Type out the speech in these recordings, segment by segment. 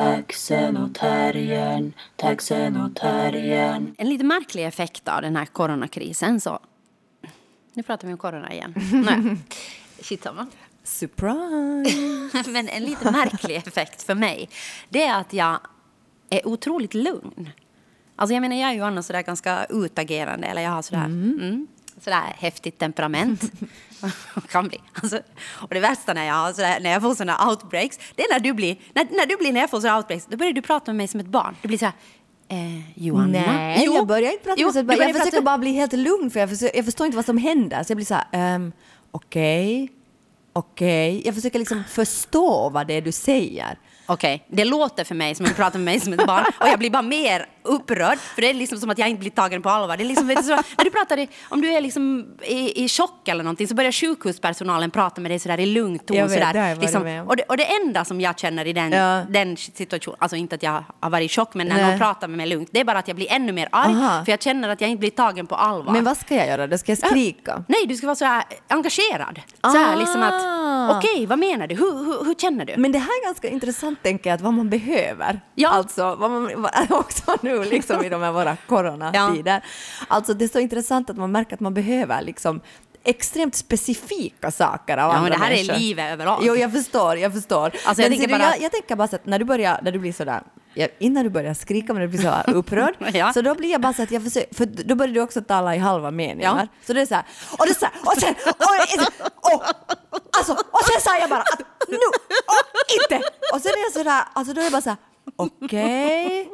Taxen och terriern, taxen och terriern. En lite märklig effekt av den här coronakrisen så... Nu pratar vi om corona igen. Nej. Shit samma. Surprise! Men en lite märklig effekt för mig det är att jag är otroligt lugn. Alltså jag menar, jag är ju annars sådär ganska utagerande eller jag har sådär, mm. Sådär häftigt temperament. kan bli. Alltså, och det värsta när jag, har sådär, när jag får sådana outbreaks, det är när du blir, när, när du blir när jag får sådana outbreaks, då börjar du prata med mig som ett barn. Du blir såhär, eh, Johanna? Nej, Jo. jag börjar inte prata Jo, med så du bara, börjar Jag försöker prata- bara bli helt lugn för jag, försöker, jag förstår inte vad som händer. Så jag blir så här, ehm, okej, okej. Jag försöker liksom förstå vad det är du säger. Okej, det låter för mig som att du pratar med mig som ett barn och jag blir bara mer upprörd för det är liksom som att jag inte blir tagen på allvar. Det är liksom, vet du, så, när du pratar i, om du är liksom i, i chock eller någonting så börjar sjukhuspersonalen prata med dig sådär i lugn ton. Jag vet, sådär, det har jag varit liksom, och, det, och det enda som jag känner i den, Ja. den situationen, alltså inte att jag har varit i chock men när Nej. någon pratar med mig lugnt, det är bara att jag blir ännu mer arg Aha. för jag känner att jag inte blir tagen på allvar. Men vad ska jag göra? Då ska jag skrika? Nej, du ska vara så här engagerad. Så här, liksom att, Ah. okej, vad menar du? Hur, hur, hur känner du? Men det här är ganska intressant, tänker jag, att vad man behöver. Ja. Alltså, vad man, också nu liksom i de här våra coronatider. Alltså, det är så intressant att man märker att man behöver liksom extremt specifika saker av Ja, andra men det här människor. är livet överlag. Jo, jag förstår, jag förstår. Alltså, jag Men tänker du, bara- jag, jag tänker bara så att när du börjar, när du blir sådär, ja, innan du börjar skrika men du blir så upprörd, Ja. så då blir jag bara så att jag försöker, för då börjar du också tala i halva meningar. Ja. Så det är så här, och det är så här, och sen, och, och, alltså, och sen sa jag bara att nu, och inte! Och sen är jag sådär, alltså då är jag bara så här, okej,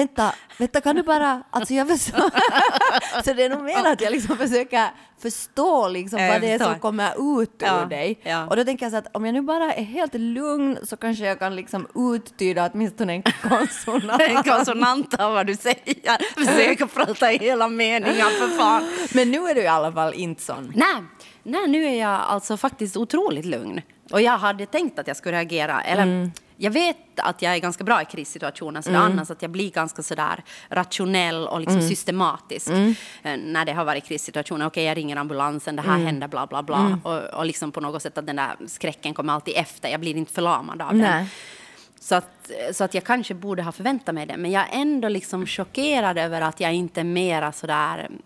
vänta, vänta kan du bara, alltså jag förstår. så det är nog mer att jag liksom försöker förstå liksom jag vad det är som kommer ut Ja, ur dig. ja. Och då tänker jag så att om jag nu bara är helt lugn så kanske jag kan liksom uttyda åtminstone en konsonant. en konsonant av vad du säger. Försök att prata i hela meningar för fan. Men nu är du i alla fall inte sån. Nej, nej, nu är jag alltså faktiskt otroligt lugn. Och jag hade tänkt att jag skulle reagera. Eller, Jag vet att jag är ganska bra i krissituationer, så det är annars att jag blir ganska sådär rationell och liksom systematisk eh, när det har varit krissituationer. Okej, jag ringer ambulansen, det här händer, bla bla bla. Och, och liksom på något sätt att den där skräcken kommer alltid efter. Jag blir inte förlamad av den. Nej. Så att, så att jag kanske borde ha förväntat mig det. Men jag är ändå liksom chockerad över att jag inte är mera sådär mm,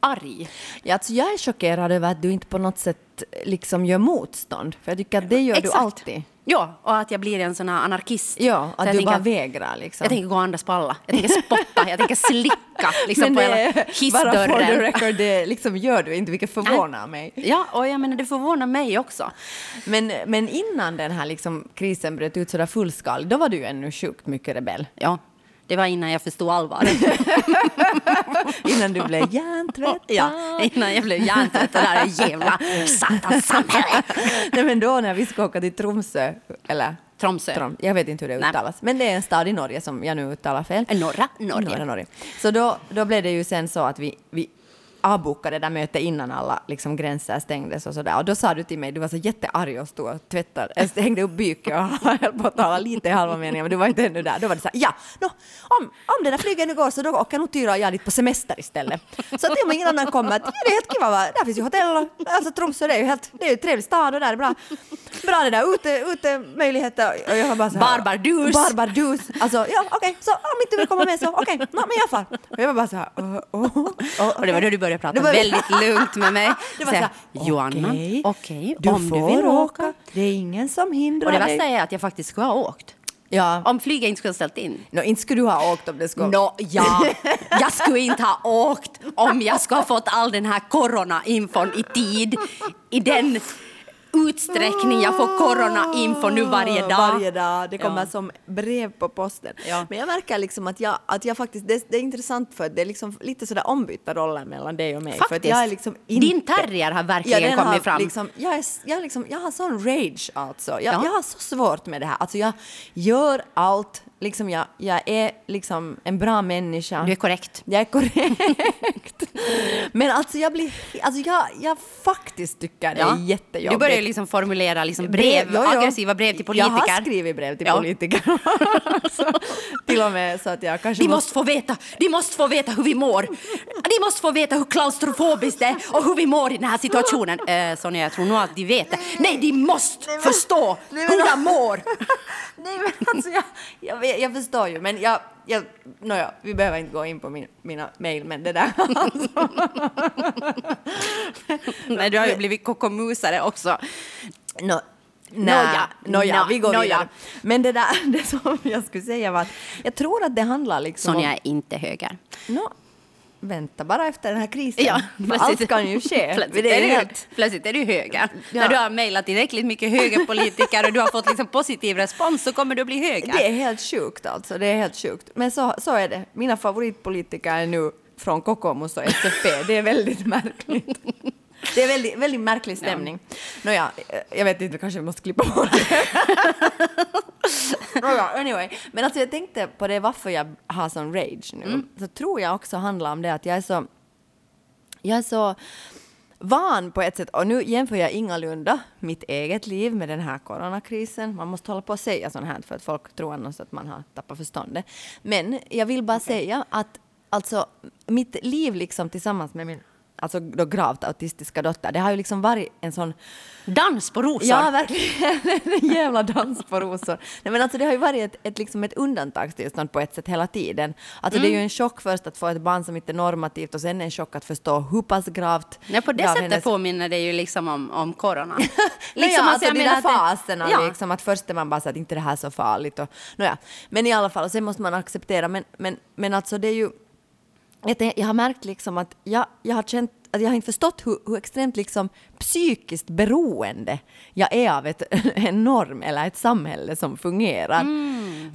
arg. Ja, alltså jag är chockerad över att du inte på något sätt liksom gör motstånd. För jag tycker att det gör du alltid. Ja, och att jag blir en sån här anarkist. Ja, att du tänker- bara vägrar liksom. Jag tänker gå och andas på alla. Jag tänker spotta, jag tänker slicka liksom Men på hela är bara for the hissdörren. record, det liksom gör du inte, vilket förvånar mig. Ja, och jag menar det förvånar mig också. Men, men innan den här liksom krisen bröt ut sådär fullskalig, då var du ännu sjukt mycket rebell. Ja, det var innan jag förstod allvaret. Innan du blev hjärntvättad. ja, innan jag blev hjärntvättad det här jävla satans samhälle. Nej men då när vi ska åka till Tromsö, eller Tromsö. Trom, jag vet inte hur det Nej. uttalas, men det är en stad i Norge som jag nu uttalar fel. Norra Norge. Norra Norge. Så då, då blev det ju sen så att vi, vi avbokade det där mötet innan alla liksom, gränser stängdes och sådär. Och då sa du till mig, du var så jättearg och stod och tvättade, hängde upp byket och höll på att tala lite i halva meningen, men du var inte ännu där. Då var det så här, ja, no, om, om den där flygen nu går så då åker nog Tyra och jag dit på semester istället. Så att om ingen annan kommer, att, ja, det är helt kiva, va? där finns ju hotell och alltså Tromsö det är ju helt, det är ju en trevlig stad och där är bra, bra det där ute, ute möjligheter. Och jag var bara så här, Barbardus. Barbardus. Alltså, ja okej, så om inte du vill komma med så okej, no, men jag far. Och jag var bara så här, oh, oh, oh, Och det var då du började prata Det var- väldigt lugnt med mig. Det var Så här, Joanna, okej, okej, du om du vill åka. Det är ingen som hindrar Och det dig. värsta är att jag faktiskt skulle ha åkt. Ja. Om flyget inte skulle ha ställt in. No, inte skulle du ha åkt om det skulle... Nå, ja, jag skulle inte ha åkt om jag skulle ha fått all den här corona-infon i tid. I den utsträckning jag får corona-info nu varje dag. Varje dag. Det kommer Ja. som brev på posten. Ja. Men jag märker liksom att jag, att jag faktiskt, det, det är intressant för det är liksom lite sådär ombytta roller mellan dig och mig. För Faktiskt. jag är liksom inte... Din terrier har verkligen den kommit har fram. Liksom, jag, är, jag, liksom, jag har sån rage alltså. Jag, Ja. jag har så svårt med det här. Alltså jag gör allt. Liksom jag, jag är liksom en bra människa. Du är korrekt. Jag är korrekt. Men alltså jag blir... Alltså jag, jag faktiskt tycker det är jättejobbigt. Du börjar ju liksom formulera liksom brev, jo, jo. aggressiva brev till politiker. Jag har skrivit brev till Ja. politiker. så, till och med så att jag kanske De måste få veta, de måste få veta hur vi mår. De måste få veta hur klaustrofobiskt det är och hur vi mår i den här situationen. Eh, Sonja, jag tror nog att de vet det. Nej, de måste förstå hur jag mår. Nej men alltså jag, jag, vet, jag förstår ju men jag, jag nåja, vi behöver inte gå in på min, mina mejl men det där alltså. Nej, du har ju blivit kokomusare också. No, Nåja, nåja, nå- vi går nåja. vidare. Men det där, det som jag skulle säga var att jag tror att det handlar liksom Sonja om... är inte höger. Nå, vänta bara efter den här krisen. Ja, Allt kan ju ske. Plötsligt Det är, helt- plötsligt är du höger. Ja. När du har mejlat tillräckligt mycket högerpolitiker och du har fått liksom positiv respons så kommer du bli höger. Det är helt sjukt alltså, det är helt sjukt. Men så, så är det. Mina favoritpolitiker är nu från Kokoomus och SFP. Det är väldigt märkligt. Det är väldigt, väldigt märklig stämning. Nåja, jag vet inte, kanske vi måste klippa bort det. Nåja, anyway. Men alltså jag tänkte på det varför jag har sån rage nu. Så tror jag också handlar om det att jag är så... Jag är så van på ett sätt, och nu jämför jag ingalunda mitt eget liv med den här coronakrisen. Man måste hålla på att säga sånt här för att folk tror annars att man har tappat förståndet. Men jag vill bara säga att alltså mitt liv liksom tillsammans med min alltså då gravt autistiska dotter, det har ju liksom varit en sån Dans på rosor. Ja, verkligen. En jävla dans på rosor. Nej, men alltså, det har ju varit ett, ett, liksom ett undantagstillstånd på ett sätt hela tiden. Alltså, Det är ju en chock först att få ett barn som inte är normativt och sen en chock att förstå hur pass gravt... Nej, på det grav sättet hennes- påminner det ju liksom om, om corona. liksom, ja, alltså jag de där faserna, Ja. liksom, att först är man bara så att inte det här är så farligt. Och, nåja. Men i alla fall, och sen måste man acceptera. Men, men, men alltså det är ju... Jag, jag har märkt liksom att jag, jag har känt att jag har inte förstått hur, hur extremt liksom psykiskt beroende jag är av ett, en norm eller ett samhälle som fungerar.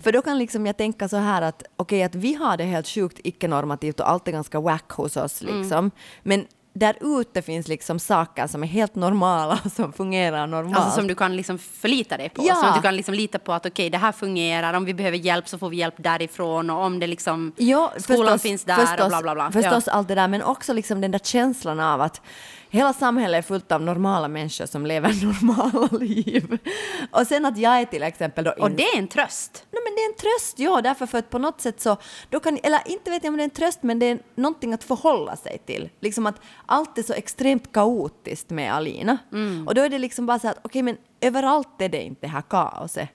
För då kan liksom jag tänka så här att okej att vi har det helt sjukt icke-normativt och allt är ganska wack hos oss liksom. Men där ute finns liksom saker som är helt normala som fungerar normalt. Alltså som du kan liksom förlita dig på. Ja. Att du kan liksom lita på att okej, det här fungerar. Om vi behöver hjälp så får vi hjälp därifrån. Och om det liksom Ja, skolan förstås, finns där förstås, och bla bla bla. Förstås allt det där, men också liksom den där känslan av att hela samhället är fullt av normala människor som lever normala liv. Och sen att jag är till exempel då... Och det är en tröst. Nej, men det är en tröst, ja, därför för att på något sätt så, då kan, eller inte vet jag om det är en tröst, men det är någonting att förhålla sig till. Liksom att allt är så extremt kaotiskt med Alina. Mm. Och då är det liksom bara så att, okej, men överallt är det inte det här kaoset.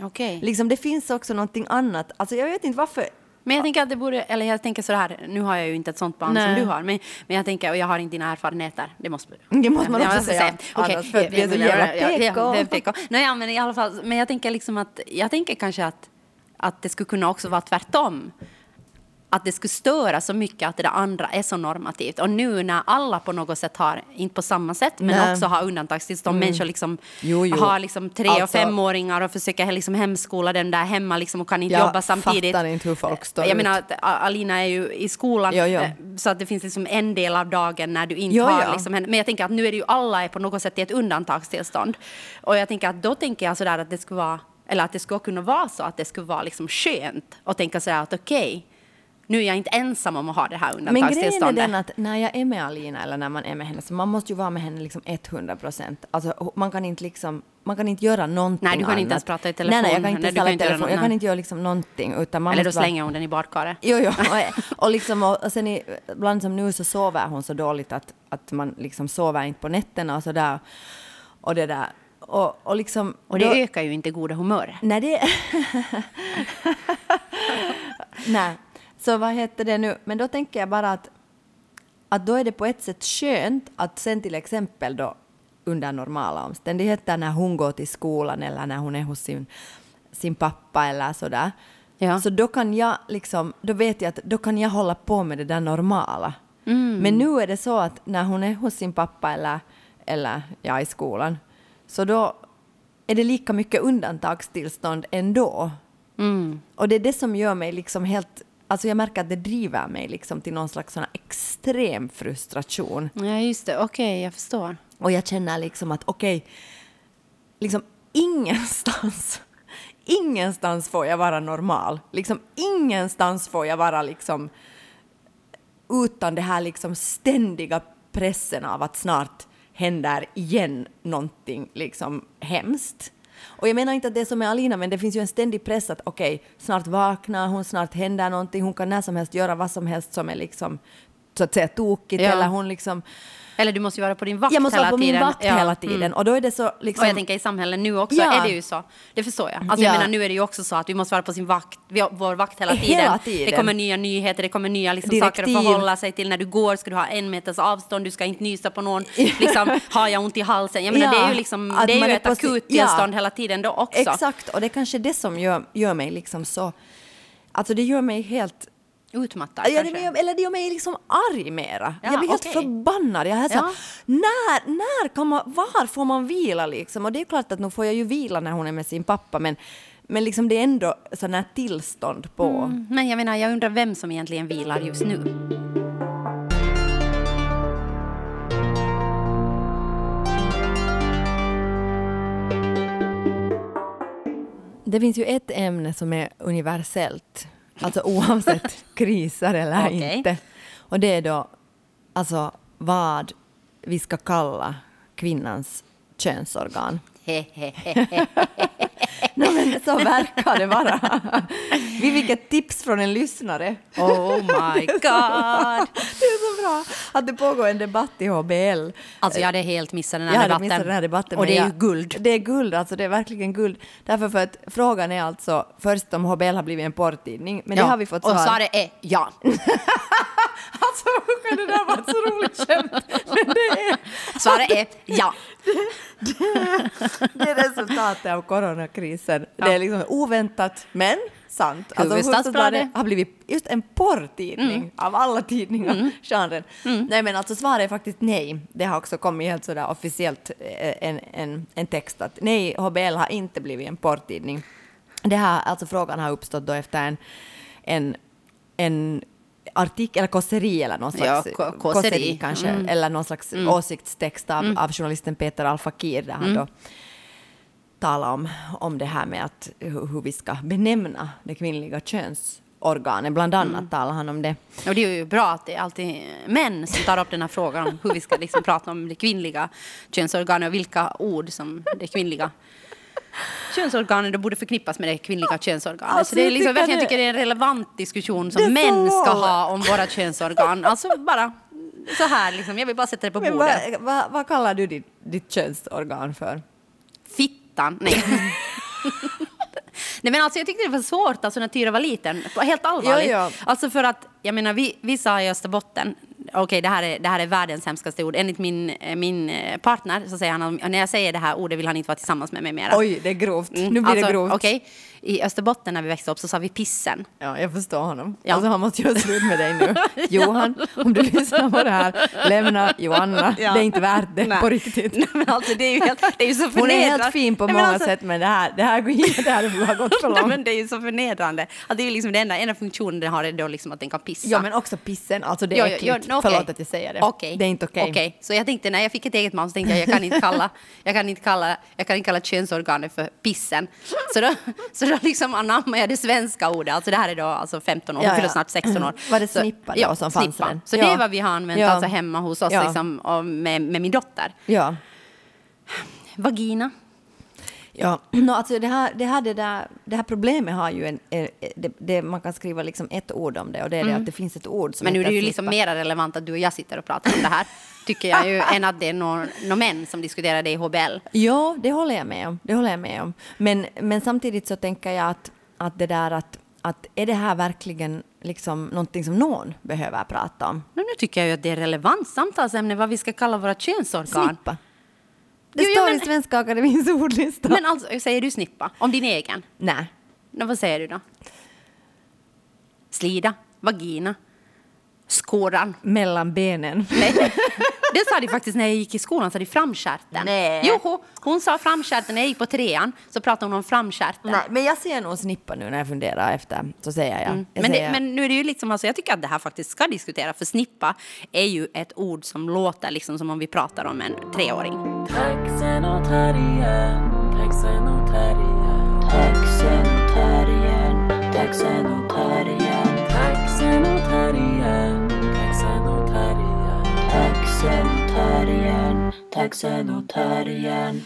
Okej. Liksom det finns också någonting annat, alltså jag vet inte varför, Men jag tänker att det borde, eller jag tänker så här, nu har jag ju inte ett sånt barn Nej. som du har, men, men jag tänker, och jag har inte dina erfarenheter, det måste Det måste man också säga. Okej. Annars för att vi är så jävla PK. Nej, ja, men i alla fall, men jag tänker liksom att, jag tänker kanske att, att det skulle kunna också vara tvärtom. Att det skulle störa så mycket att det andra är så normativt. Och nu när alla på något sätt har, inte på samma sätt, men Nej. också har undantagstillstånd, människor liksom Jo, jo. har liksom tre och Alltså- femåringar och försöker liksom hemskola den där hemma liksom och kan inte Jag jobba samtidigt. fattar inte hur folk står Jag ut. menar att Alina är ju i skolan Jo, eh, så att det finns liksom en del av dagen när du inte har liksom henne. Men jag tänker att nu är det ju alla är på något sätt i ett undantagstillstånd. Och jag tänker att då tänker jag sådär att det skulle vara, eller att det skulle kunna vara så att det skulle vara liksom skönt och tänka sådär att okej, nu är jag inte ensam om att ha det här Men grejen är undantagstillståndet. den att när jag är med Alina eller när man är med henne så man måste ju vara med henne liksom 100 procent. Alltså man kan inte liksom man kan inte göra någonting Nej, du kan annat. inte ens prata i telefon. Nej, nej, jag kan inte ställa inte telefon. något, Jag kan inte göra liksom någonting. Utan man Eller då bara- slänger hon den i badkaret. Jo, jo. Och, och, liksom, och, och sen ibland som nu så sover hon så dåligt att, att man liksom sover inte på nätterna och sådär. Och det där. Och, och liksom... Och det då- ökar ju inte goda humöret. Nej, det... Nej, så vad heter det nu? Men då tänker jag bara att, att då är det på ett sätt skönt att sen till exempel då under normala omständigheter när hon går till skolan eller när hon är hos sin, sin pappa eller sådär. Ja. Så då kan jag liksom, då vet jag att då kan jag hålla på med det där normala. Men nu är det så att när hon är hos sin pappa eller, eller ja, i skolan, så då är det lika mycket undantagstillstånd ändå. Mm. Och det är det som gör mig liksom helt... Alltså jag märker att det driver mig liksom till någon slags sån extrem frustration. Ja, just det. Okej, jag förstår. Och jag känner liksom att okej, liksom ingenstans, ingenstans får jag vara normal. Liksom ingenstans får jag vara liksom utan det här liksom ständiga pressen av att snart händer igen någonting liksom hemskt. Och jag menar inte att det är som med Alina, men det finns ju en ständig press att okej, snart vaknar hon, snart händer någonting, hon kan när som helst göra vad som helst som är liksom så att säga tokigt Ja. eller hon liksom... Eller du måste ju vara på din vakt Jag måste hela vara på tiden. min vakt Ja. hela tiden. Mm. Och då är det så liksom... Och jag tänker i samhället nu också Ja. är det ju så. Det förstår jag. Alltså Ja. jag menar nu är det ju också så att vi måste vara på sin vakt, vår vakt hela Hela tiden. tiden. Det kommer nya nyheter, det kommer nya liksom, saker att förhålla sig till. När du går ska du ha en meters avstånd, du ska inte nysa på någon. Liksom, har jag ont i halsen? Jag menar Ja, det är ju, liksom, att det är ju ett akuttillstånd ja. hela tiden då också. Exakt, och det är kanske det som gör, gör mig liksom så... Alltså det gör mig helt... Utmattad Ja, kanske. gör, eller gör mig liksom arg mera. Ja, jag blir helt okej. förbannad. Jag är så, Ja. när, när kan man, var får man vila liksom? Och det är klart att nu får jag ju vila när hon är med sin pappa, men, men liksom det är ändå sådana här tillstånd på... Mm, Men jag menar, jag undrar vem som egentligen vilar just nu. Det finns ju ett ämne som är universellt, alltså oavsett kriser eller Okej. inte. Och det är då alltså vad vi ska kalla kvinnans könsorgan. Nej, men så verkar det vara. Vi fick ett tips från en lyssnare. Oh my god! Det är så bra att det pågår en debatt i HBL. Alltså jag hade helt missat den här Jag debatten. missat den här debatten. Och det är jag- ju guld. Det är guld, alltså det är verkligen guld. Därför för att frågan är alltså först om HBL har blivit en porrtidning, men det har vi fått svar. Och svaret är ja. Alltså usch, det där var ett så roligt skämt. Men det är, Svaret är ja. Det är resultatet av coronakrisen. Ja. Det är liksom oväntat, men sant. Alltså, Hufvudstadsbladet. har blivit just en porrtidning av alla tidningar, genren. Nej men alltså svaret är faktiskt nej. Det har också kommit helt sådär officiellt eh, en, en, en text att nej, HBL har inte blivit en porrtidning. Det här, alltså frågan har uppstått då efter en, en, en artikel, eller kåseri eller någon slags Ja, ko- kåseri. kanske, Mm. eller någon slags åsiktstext av, av journalisten Peter Al-Fakir där han då talar om, om det här med att, hur, hur vi ska benämna det kvinnliga könsorganet. Bland annat talar han om det. Och det är ju bra att det är alltid män som tar upp den här frågan om hur vi ska liksom prata om det kvinnliga könsorganet och vilka ord som det kvinnliga könsorganet då borde förknippas med det kvinnliga könsorganet. Alltså, så det är jag liksom, tycker verkligen det- tycker det är en relevant diskussion som män ska ha om våra könsorgan. Alltså bara så här liksom, jag vill bara sätta det på Men bordet. vad, vad, vad kallar du ditt, ditt könsorgan för? Fittan, nej. Nej men alltså jag tyckte det var svårt alltså när Tyra var liten, helt allvarligt. Ja, ja. Alltså för att, jag menar vi, vi sa i Österbotten, okej det, här är, det här är världens hemskaste ord, enligt min, eh, min eh, partner så säger han om, när jag säger det här ordet vill han inte vara tillsammans med mig mera. Oj, det är grovt. Mm, Nu blir alltså, det grovt. Okej, i Österbotten när vi växte upp så sa vi pissen. Ja, jag förstår honom. Ja. Alltså han måste göra slut med dig nu. Johan, om du lyssnar på det här, lämna Joanna. Ja. Det är inte värt det Nej. på riktigt. Nej, men alltså det är ju, helt, det är ju så Hon är helt fin på Nej, många alltså- sätt, men det här, det här, går, det här har gått för Nej, långt. men det är ju så förnedrande. Att det är ju liksom det enda, enda funktionen den har är då liksom att den kan pissa. Ja, men också pissen. Alltså det är Ja, ja, äckligt. ja, okej. Förlåt att jag säger det. Okej. Det är inte okej. Okej, så jag tänkte när jag fick ett eget man så tänkte jag jag kan inte kalla, jag kan inte kalla, jag kan inte kalla könsorganet för pissen. Så då, så då liksom anammade jag det svenska ordet, alltså det här är då alltså 15 år, Ja, hon fyller ja. snart 16 år. Var det snippa då ja, som fanns snippa. den? Så Ja. det är vad vi har använt Ja. alltså hemma hos oss Ja. liksom, med, med min dotter. Ja. Vagina. Ja, no, alltså det, här, det, här, det, där, det här problemet har ju en... Det, det, man kan skriva liksom ett ord om det och det är det att det finns ett ord som Mm. Men nu är det ju liksom mera relevant att du och jag sitter och pratar om det här, tycker jag ju, än att det är några nå män som diskuterar det i HBL. Ja, det håller jag med om. Det håller jag med om. Men, men samtidigt så tänker jag att, att det där att, att är det här verkligen liksom någonting som någon behöver prata om? Nu tycker jag ju att det är relevant samtalsämne vad vi ska kalla våra könsorgan. Snippa. Det Jo, jo, står men- i Svenska Akademins ordlista. Men alltså, säger du snippa? Om din egen? Nej. Vad säger du då? Slida? Vagina? Skåran? Mellan benen. Nej. Det sa de faktiskt när jag gick i skolan, sa de framskärten. Nej. Jo, hon, sa framskärten när jag gick på trean, så pratade hon om framskärten. Nej, men jag ser nog snippa nu när jag funderar efter. Så säger jag. jag Mm. Men, det, säger, men nu är det ju liksom, alltså, jag tycker att det här faktiskt ska diskuteras, för snippa är ju ett ord som låter liksom som om vi pratar om en treåring. Taxen och terriern, taxen och terriern. Taxen och terriern, taxen och taxen och terriern.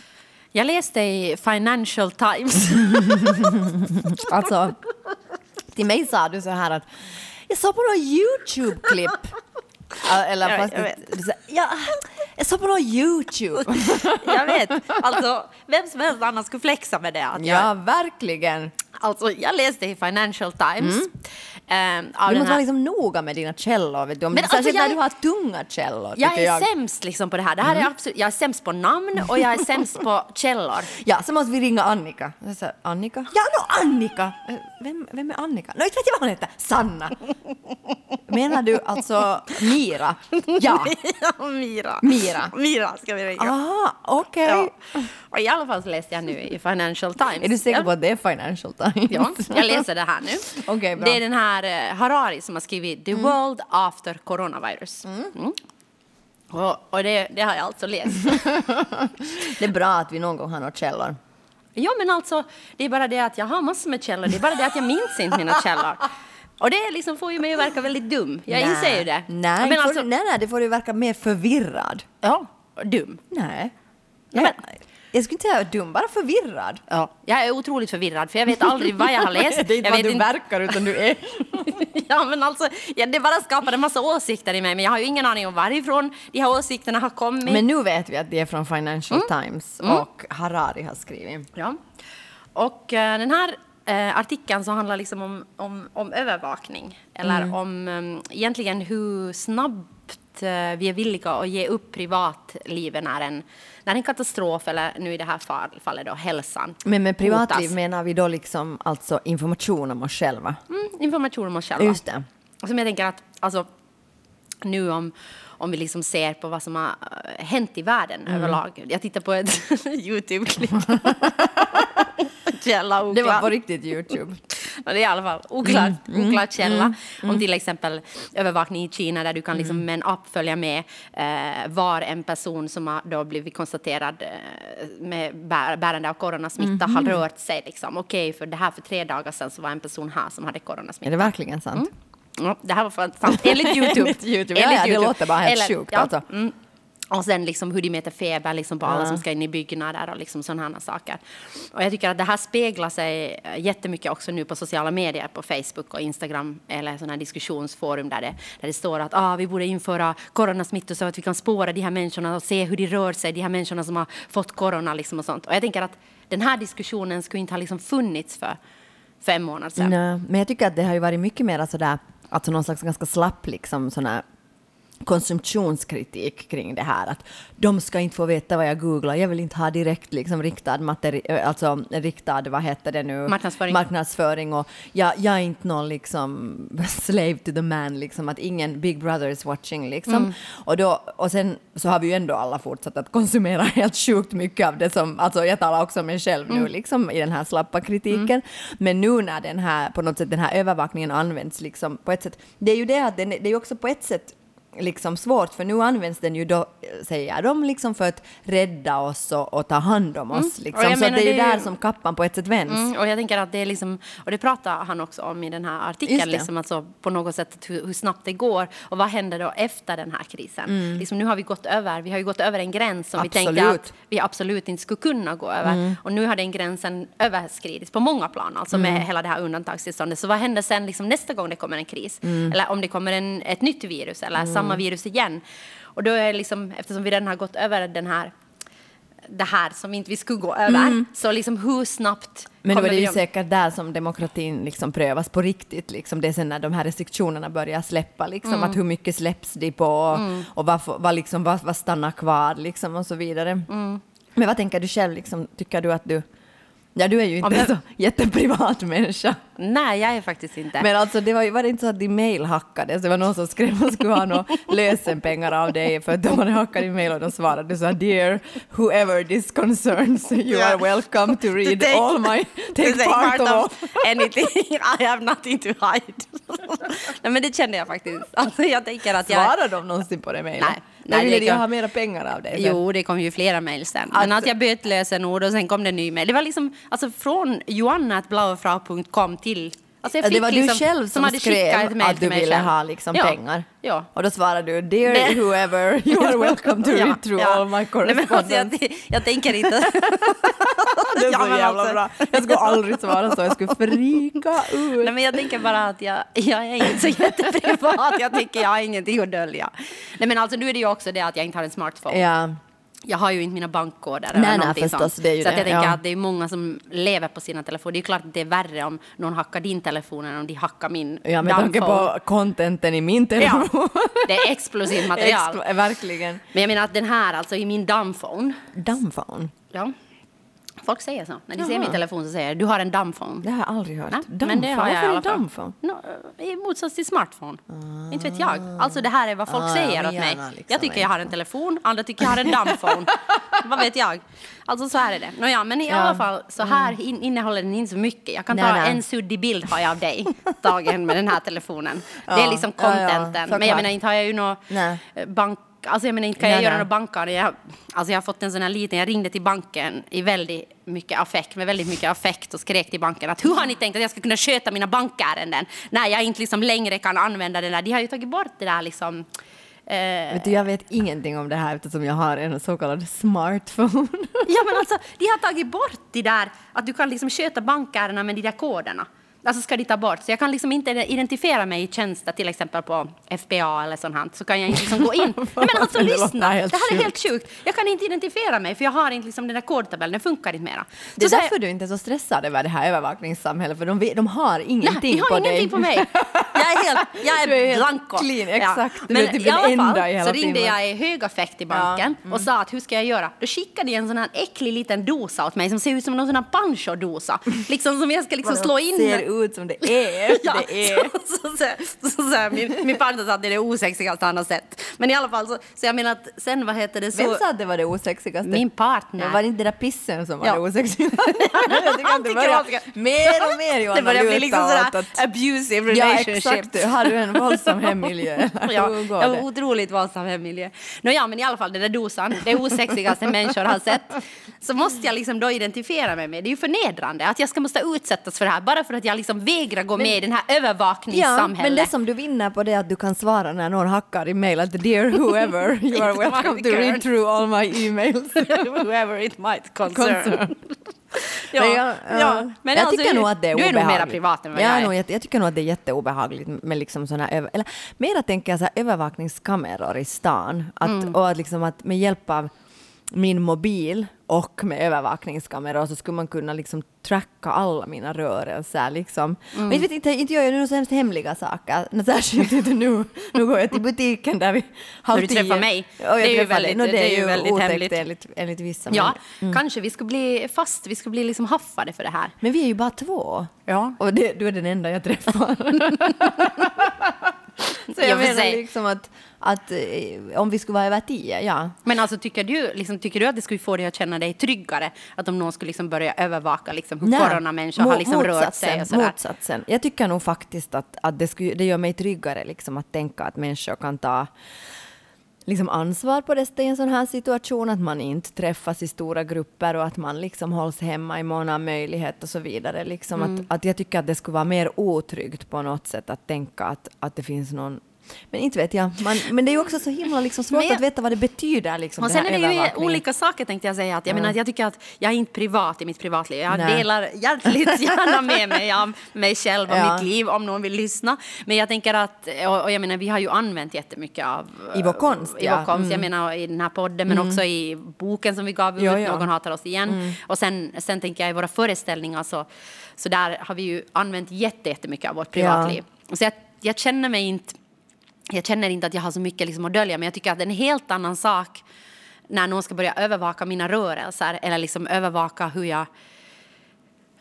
Jag läste i Financial Times Alltså, till mig sa du så här att jag såg på något YouTube-klipp Ja, Eller Jag- fast jag här, ja, jag såg på någon YouTube. Jag vet. Alltså, vem som helst annan skulle flexa med det. Att jag, Ja, verkligen. alltså, jag läste i Financial Times. av Du den måste vara liksom noga med dina källor. Vet du? Om, Men alltså, särskilt jag- när du har tunga källor. jag är jag. sämst liksom på det här. Det här är absolut, jag är sämst på namn och jag är sämst på källor. Ja, så måste vi ringa Annika. Sa, Annika? Ja, no, Annika! Eh, Vem, vem är Annika? No, inte vet jag vad hon heter. Sanna. Menar du alltså Mira? Ja. Mira. Mira. Mira ska vi ringa. Aha, okej. Ja. Och I alla fall så läste jag nu i Financial Times. Är du säker Ja. på att det är Financial Times? Ja, jag läser det här nu. Okej, bra. det är den här eh, Harari som har skrivit The World After Coronavirus. Mm. Och, och det, det har jag alltså läst. Det är bra att vi någon gång har några källor. ja, men alltså, det är bara det att jag har massor med källor. Det är bara det att jag minns inte mina källor. Och det liksom får ju mig att verka väldigt dum. Jag Nej. inser ju det. Nej, men alltså, nej, nej, det får du verka mer förvirrad. ja, dum. Nej. Ja, men- jag skulle inte säga dum, bara förvirrad. Ja. Jag är otroligt förvirrad för jag vet aldrig vad jag har läst. det är inte jag vad vet du verkar, utan du är. Ja, men alltså, ja, det bara skapade en massa åsikter i mig, men jag har ju ingen aning om varifrån de här åsikterna har kommit. Men nu vet vi att det är från Financial Mm. Times och Harari har skrivit. Ja. Och eh, den här eh, artikeln så handlar liksom om, om, om övervakning. Eller om um, egentligen hur snabbt vi är villiga att ge upp privatlivet när en, när en katastrof, eller nu i det här fall, fallet då hälsan, Men med privatliv hotas. menar vi då liksom alltså information om oss själva? Mm, information om oss själva. Just det. Som jag tänker att alltså, nu om, om vi liksom ser på vad som har eh, hänt i världen Mm. överlag. Jag tittar på ett Youtube-klipp. Det var på riktigt Youtube. Men det är i alla fall oklar, Mm, oklar källa. Om till exempel övervakning i Kina där du kan Mm. liksom med en app följa med eh, var en person som har då blivit konstaterad eh, med bär, bärande av coronasmitta har rört sig. Liksom. Okej, för det här för tre dagar sedan så var en person här som hade Är coronasmitta. det verkligen sant? Ja, det här var sant. Enligt Youtube. Enligt YouTube. Ja, ja, det låter bara helt sjukt, alltså. Mm. Och sen liksom hur de mäter feber liksom på alla som ska in i byggnader och liksom sådana saker. Och jag tycker att det här speglar sig eh, jättemycket också nu på sociala medier, på Facebook och Instagram eller sådana här diskussionsforum där det, där det står att ah, vi borde införa coronasmittor så att vi kan spåra de här människorna och se hur de rör sig, de här människorna som har fått corona liksom och sånt. Och jag tänker att den här diskussionen skulle inte ha liksom funnits för fem månader sedan. Nej, men jag tycker att det har ju varit mycket mer sådär, alltså någon slags ganska slapp liksom sån här konsumtionskritik kring det här. Att de ska inte få veta vad jag googlar. Jag vill inte ha direkt liksom riktad, materi- alltså riktad, vad heter det nu? Marknadsföring. Marknadsföring och jag, jag är inte någon liksom slave to the man, liksom att ingen Big Brother is watching liksom. Mm. Och, då, och sen så har vi ju ändå alla fortsatt att konsumera helt sjukt mycket av det som, alltså jag talar också om mig själv nu Mm. liksom i den här slappa kritiken. Men nu när den här, på något sätt den här övervakningen används liksom på ett sätt, det är ju det att den, det är också på ett sätt liksom svårt, för nu används den ju då, säger de, liksom för att rädda oss och, och ta hand om oss. Mm. Liksom. Så det är ju det är ju- där som kappan på ett sätt vänds. Mm, och jag tänker att det är liksom, och det pratar han också om i den här artikeln, liksom alltså på något sätt hur, hur snabbt det går och vad händer då efter den här krisen? Liksom nu har vi gått över, vi har ju gått över en gräns som vi tänkte Mm. Absolut. att vi absolut inte skulle kunna gå över. Och nu har den gränsen överskridits på många plan, alltså Mm. med hela det här undantagstillståndet. Så vad händer sen liksom nästa gång det kommer en kris? Mm. Eller om det kommer en, ett nytt virus eller samma virus igen? Och då är liksom, eftersom vi redan har gått över den här det här som inte vi skulle gå över. Så liksom hur snabbt Mm. Men då är det ju säkert där som demokratin liksom prövas på riktigt. Liksom. Det är sen när de här restriktionerna börjar släppa, liksom, Mm. att hur mycket släpps de på och, och vad, vad, liksom, vad, vad stannar kvar liksom, och så vidare. Mm. Men vad tänker du själv? Liksom, tycker du att du... Ja, du är ju inte Om jag- så jätteprivat människa. Nej, jag är faktiskt inte. Men alltså, det var, var det inte så att din mail hackades? Det var någon som skrev att man skulle ha några lösenpengar av dig för att de hade hackat din mail och de svarade så här Dear whoever this concerns, you Ja. are welcome to read take- all my... Take, part, of all. anything. I have nothing to hide. Nej, men det kände jag faktiskt. Alltså, jag tänker att jag... Svarade de någonsin på det mejlet? Nej. Nej, Nej, ville de ha mera pengar av dig? Jo, det kom ju flera mejl sen. Men Att- att jag bytte lösenord och sen kom det en ny mejl. Det var liksom alltså från joanna.blauefrau.com till Alltså jag Ja, det fick var liksom- du själv som ett skrev att du ville ha liksom Ja. pengar. Ja. Och då svarade du, dear Nej. whoever, you are welcome to Ja, read through ja. all my Nej, men alltså, correspondence. jag, jag tänker inte... det är så jävla alltså- bra. Jag skulle aldrig svara så, jag skulle frika ut. Nej, men jag tänker bara att jag, jag är inte så jätteprivat. Jag tycker jag har ingenting att dölja. Nej, men alltså, nu är det ju också det att jag inte har en smartphone. Ja, Jag har ju inte mina bankkoder Nej, eller nej, någonting förstås, sånt. det är ju så det, jag tänker ja. att det är många som lever på sina telefoner. Det är klart att det är värre om någon hackar din telefon än om de hackar min ja med tanke på contenten i min Ja, telefon. det är explosivt material. Explo- verkligen. Men jag menar att den här, alltså i min dammphone, Dumbphone. ja. Folk säger så. När de ser Jaha. min telefon så säger de, du har en dammphone. Det har jag aldrig hört. Nej, Dumbphone? men det har jag Varför fall. dumbphone? No, I motsats till smartphone. Inte vet jag. Alltså det här är vad folk Ah, ja, säger åt mig. liksom jag tycker jag har en telefon, andra tycker jag har en dumbphone. vad vet jag? Alltså så här är det. Nåja, men i Ja. Mm. alla fall så här in, innehåller den inte så mycket. Jag kan Nej, ta nej. en suddig bild har jag av dig tagen med den här telefonen. det är Ja, liksom ja, ja, contenten. men jag menar inte har jag ju eh, bank Alltså jag menar inte kan Nej, jag göra nej. några bankar. Jag, alltså jag har fått en sån här liten, jag ringde till banken i väldigt mycket affekt, med väldigt mycket affekt och skrek till banken att hur har ni tänkt att jag ska kunna sköta mina bankärenden när jag inte liksom längre kan använda den där. De har ju tagit bort det där liksom. Eh, Vet du, jag vet ingenting om det här eftersom jag har en så kallad smartphone. ja men alltså de har tagit bort det där att du kan liksom sköta bankärendena med de där koderna. Alltså ska de ta bort. Så jag kan liksom inte identifiera mig i tjänster, till exempel på FBA eller sånt här. Så kan jag inte liksom gå in. Nej, men alltså lyssna, det här är helt sjukt. Jag kan inte identifiera mig för jag har inte liksom den där kodtabellen, den funkar inte mera. Det är så därför du inte är så stressad över det här övervakningssamhället, för de, de har ingenting Nej, de på har dig. ingenting på mig. Jag är helt, jag är, Du är helt blanco. clean, exakt. Du Men är typ i alla fall i hela så ringde Finland. jag i hög affekt i banken Ja, mm. och sa att hur ska jag göra? Då skickade de en sån här äcklig liten dosa åt mig som ser ut som någon sån här pancho-dosa. Liksom som jag ska liksom slå in. Ut som det är. Ja, det är. så, så, så, så, så, min, min partner sa att det är det osexigaste han har sett. Men i alla fall, så, så jag menar att sen vad heter det så... Vem sa att det var det osexigaste? Min partner. Men var det inte det där pissen som var Ja. det osexigaste? jag tycker att det börjar det. mer och mer Johanna Det börjar bli liksom sådär att- abusive Ja, relationship. exakt. Har du en våldsam hemmiljö? Ja, jag var otroligt våldsam hemmiljö. Nåja, men i alla fall den där dosan, det osexigaste människor har sett. Så måste jag liksom då identifiera mig med. Det är ju förnedrande att jag ska måste utsättas för det här bara för att jag liksom vägrar gå med i den här Ja, övervakningssamhället. men det som du vinner på det är att du kan svara när någon hackar i att dear whoever, you are welcome to read through all my emails. Whoever it might concern. Concern. Ja, Men jag, ja. Men jag alltså, tycker nog att det är Du är nog obehagligt. mera privat än vad jag jag är. Nog, jätte- jag tycker nog att det är jätteobehagligt med liksom såna över, eller mera tänker jag så här övervakningskameror i stan. Att, Mm. Och att, liksom att med hjälp av min mobil och med övervakningskameror så skulle man kunna liksom tracka alla mina rörelser. Liksom. Mm. Men jag vet inte, inte gör jag nu så hemskt hemliga saker. Särskilt inte nu. Nu går jag till butiken där vi halv du träffar mig. Och jag Det är ju väldigt- Nå, det är ju väldigt otäckt hemligt. Enligt, enligt vissa. Ja, kanske vi ska bli fast, vi ska bli liksom haffade för det här. Men vi är ju bara två. Ja. Och det, du är den enda jag träffar. Så jag för menar liksom att, att eh, om vi skulle vara över tio, ja. Men alltså, tycker, du, liksom, tycker du att det skulle få dig att känna dig tryggare? Att om någon skulle liksom börja övervaka liksom, hur coronamänniskor har liksom rört sig och sådär? Motsatsen. Jag tycker nog faktiskt att, att det, skulle, det gör mig tryggare liksom, att tänka att människor kan ta liksom ansvar på det i en sån här situation, att man inte träffas i stora grupper och att man liksom hålls hemma i mån av möjlighet och så vidare. Liksom Mm. att, att jag tycker att det skulle vara mer otryggt på något sätt att tänka att, att det finns någon men inte vet jag. Man, men det är ju också så himla liksom svårt Men jag- att veta vad det betyder. Liksom, Och sen är det ju olika saker tänkte jag säga. Att jag, menar, att jag tycker att jag är inte privat i mitt privatliv. Jag Nej. delar hjärtligt gärna med mig av mig själv och Ja. mitt liv om någon vill lyssna. Men jag tänker att, och, och jag menar vi har ju använt jättemycket av I vår konst, i ja. vår konst. Jag Mm. menar i den här podden men också i boken som vi gav ut, Ja, ja. Någon hatar oss igen. Och sen, sen tänker jag i våra föreställningar så, så där har vi ju använt jätte- jättemycket av vårt privatliv. Så jag, jag känner mig inte jag känner inte att jag har så mycket liksom att dölja men jag tycker att det är en helt annan sak när någon ska börja övervaka mina rörelser eller liksom övervaka hur jag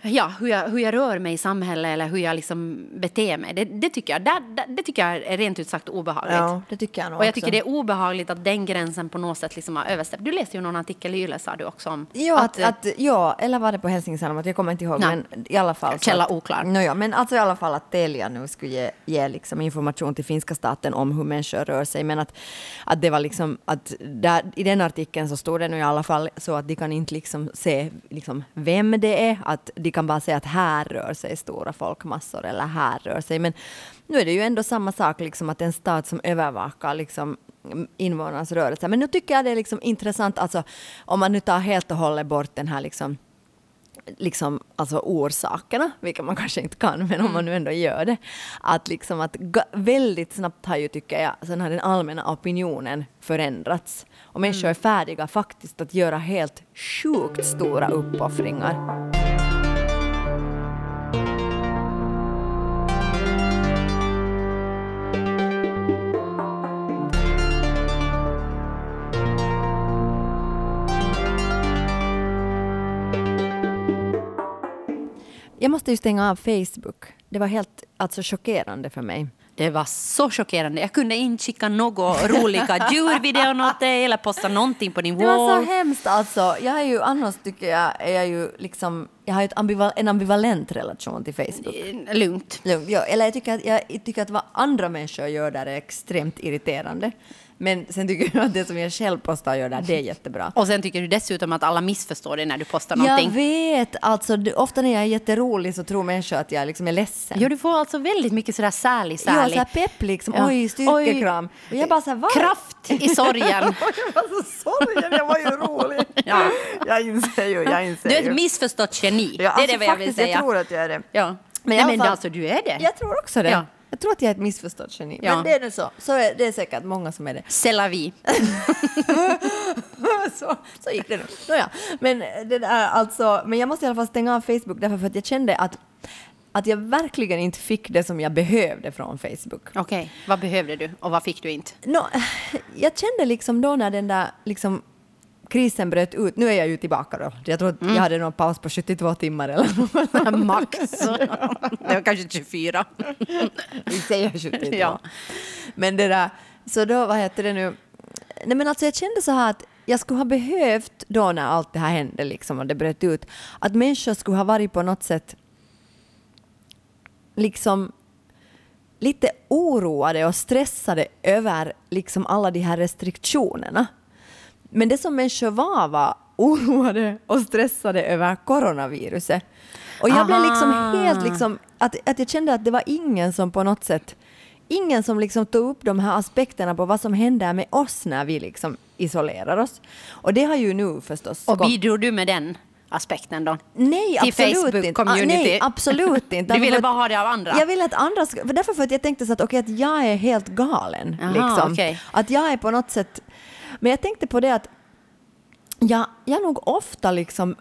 Ja, hur jag, hur jag rör mig i samhället eller hur jag liksom beter mig. Det, det, tycker jag, det, det, tycker jag är rent ut sagt obehagligt. Ja, det tycker jag nog och jag också. tycker det är obehagligt att den gränsen på något sätt liksom har överstäppt. Du läste ju någon artikel i Yle sa du också om Ja, att, att, ja, eller var det på Helsingin? Jag kommer inte ihåg. Nej. Men i alla fall. Källa att, oklar. No, ja, men alltså i alla fall att Telia nu skulle ge, ge liksom information till finska staten om hur människor rör sig. Men att, att det var liksom att där, i den artikeln så stod det nu i alla fall så att de kan inte liksom se liksom vem det är. Att de vi kan bara säga att här rör sig stora folkmassor eller här rör sig. Men nu är det ju ändå samma sak, liksom att en stat som övervakar liksom, invånarnas rörelser. Men nu tycker jag det är liksom intressant, alltså, om man nu tar helt och hållet bort den här liksom, liksom, alltså orsakerna, vilket man kanske inte kan, men om man nu ändå gör det, att liksom att väldigt snabbt har ju, tycker jag, så den allmänna opinionen förändrats. Och människor är färdiga faktiskt att göra helt sjukt stora uppoffringar. Jag måste ju stänga av Facebook. Det var helt alltså, chockerande för mig. Det var så chockerande. Jag kunde inte skicka några roliga djurvideor åt dig eller posta någonting på din Det wall. var så hemskt alltså. Jag är ju annars tycker jag, är jag ju liksom, jag har ju ambival, en ambivalent relation till Facebook. Eh, Lugnt. Lugnt, ja, eller jag tycker, att, jag tycker att vad andra människor gör där är extremt irriterande. Men sen tycker jag att det som jag själv postar och gör där, det är jättebra. Och sen tycker du dessutom att alla missförstår dig när du postar Jag någonting. vet, alltså ofta när jag är jätterolig så tror människor att jag liksom är ledsen. Jo, du får alltså väldigt mycket sådär särlig, Ja, särlig. så här pepp liksom, Ja. oj, styrkekram. Och jag bara så här, va? Kraft i sorgen. Jag var så sorgen, jag var ju rolig. Ja. Jag inser ju, jag inser Du är ett missförstått geni. Ja, det är alltså det vad jag vill säga. Jag tror att jag är det. Ja. Men Nej, men alltså, du är det. Jag tror också det. Ja. Jag tror att jag är ett missförstått geni. Ja. Men det är nu så. så är, det är säkert många som är det. C'est la vie. så, så gick det nu. Nåja. Men, det där, alltså, men jag måste i alla fall stänga av Facebook därför för att jag kände att, att jag verkligen inte fick det som jag behövde från Facebook. Okej, vad behövde du och vad fick du inte? Nå, jag kände liksom då när den där liksom, krisen bröt ut, nu är jag ju tillbaka då, jag tror att jag hade någon paus på 72 timmar eller något. Max. det var kanske 24. Vi säger 72. Ja. Men det där, så då, vad heter det nu, nej men alltså jag kände så här att jag skulle ha behövt då när allt det här hände liksom och det bröt ut, att människor skulle ha varit på något sätt liksom lite oroade och stressade över liksom alla de här restriktionerna. Men det som människor var var oroade och stressade över coronaviruset. Och jag blev liksom Aha. helt liksom, att, att jag kände att det var ingen som på något sätt, ingen som liksom tog upp de här aspekterna på vad som händer med oss när vi liksom isolerar oss. Och det har ju nu förstås Och bidrog du med den aspekten då? Nej, Till absolut Facebook inte. Ah, nej, absolut inte. Du ville bara ha det av andra? Jag ville att andra ska, för därför för att jag tänkte så att okej, att jag är helt galen. Aha, liksom. okej. Att jag är på något sätt... Men jag tänkte på det att jag, jag nog ofta liksom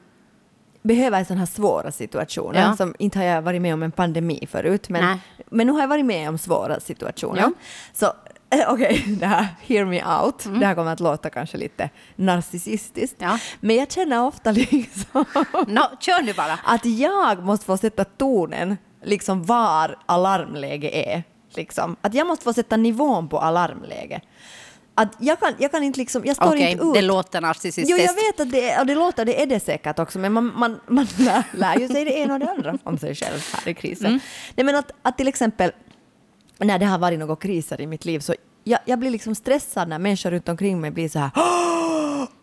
behöver sådana här svåra situationer. Ja. Som inte har jag varit med om en pandemi förut, men, Nej. men nu har jag varit med om svåra situationer. Ja. Så eh, okej, det här hear me out. Mm. Det här kommer att låta kanske lite narcissistiskt. Ja. Men jag känner ofta liksom Nå, kör du bara. att jag måste få sätta tonen liksom var alarmläge är. Liksom. Att jag måste få sätta nivån på alarmläge. Att jag, kan, jag kan inte liksom, jag står Okej, inte ut. det låter narcissistiskt. Jo, jag vet att det är, och det låter, det är det säkert också, men man, man, man lär, lär ju sig det ena och det andra om sig själv här i krisen. Mm. Nej, men att, att till exempel, när det har varit några kriser i mitt liv, så jag, jag blir liksom stressad när människor runt omkring mig blir så här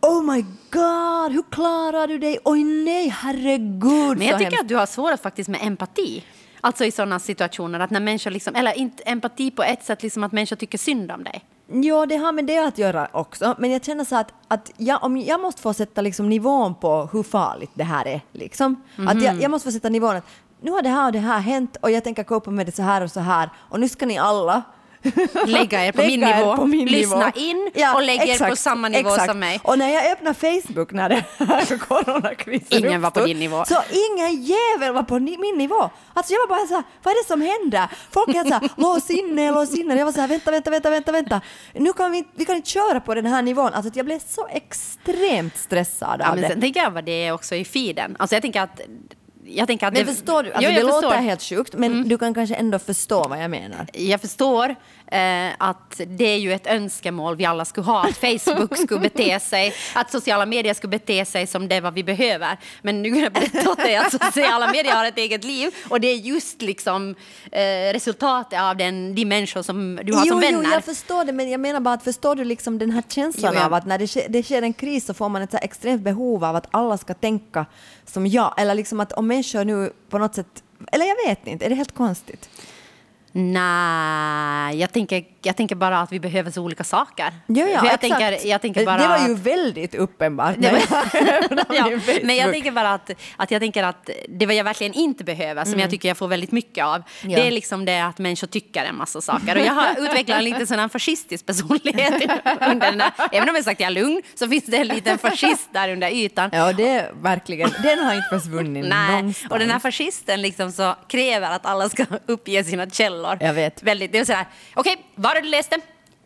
Oh my god, hur klarar du dig? Oj nej, herregud. Men jag tycker hemskt." att du har svårt faktiskt med empati. Alltså i sådana situationer, att när människor liksom, eller inte empati på ett sätt, liksom att människor tycker synd om dig. Jo, det har med det att göra också. Men jag känner så att, att jag, om jag måste få sätta liksom nivån på hur farligt det här är. Liksom. Att Mhm. jag, jag måste få sätta nivån att nu har det här och det här hänt och jag tänker copa med det så här och så här. Och nu ska ni alla Lägga er på min lägga er nivå, på min lyssna nivå. in och lägga er på samma nivå exakt. som mig. Och när jag öppnar Facebook när det här coronakrisen Ingen var på uppstod, din nivå. Så ingen jävel var på ni, min nivå. Alltså jag var bara så här, vad är det som händer? Folk är så här, lås inne, lås inne. Jag var så här, vänta, vänta, vänta, vänta, vänta. Nu kan vi, vi kan inte köra på den här nivån. Alltså jag blev så extremt stressad Ja, av men det. sen tänker jag vad det är också i feeden. Alltså jag tänker att... Jag tänker att Men det, förstår du? Alltså Jo, det låter förstår. Mm. helt sjukt, men du kan kanske ändå förstå vad jag menar. Jag förstår, eh, att det är ju ett önskemål vi alla skulle ha, att Facebook skulle bete sig, att sociala medier skulle bete sig som det vad vi behöver. Men nu kan jag berätta åt dig att sociala medier har ett eget liv och det är just liksom eh, resultatet av den, de människor som du har jo, som vänner. Jo, jag förstår det, men jag menar bara att förstår du liksom den här känslan Jo, ja. av att när det sker, det sker en kris så får man ett så extremt behov av att alla ska tänka som jag, eller liksom att om människor nu på något sätt, eller jag vet inte, är det helt konstigt? Nej, jag tänker, jag tänker bara att vi behöver så olika saker. Ja, ja, jag, tänker, jag tänker bara det var ju att- väldigt uppenbart. När var- jag ja, men jag tänker bara att, att jag tänker att det vad jag verkligen inte behöver, som jag tycker jag får väldigt mycket av, Ja. det är liksom det att människor tycker en massa saker. Och jag har utvecklat en lite sån här fascistisk personlighet under den här, även om jag sagt att jag är lugn, så finns det en liten fascist där under ytan. Ja, det är verkligen, den har inte försvunnit Nej, någonstans. och den här fascisten liksom så kräver att alla ska uppge sina källor. Jag vet. Väldigt, det är sådär, okej, var har du läst det?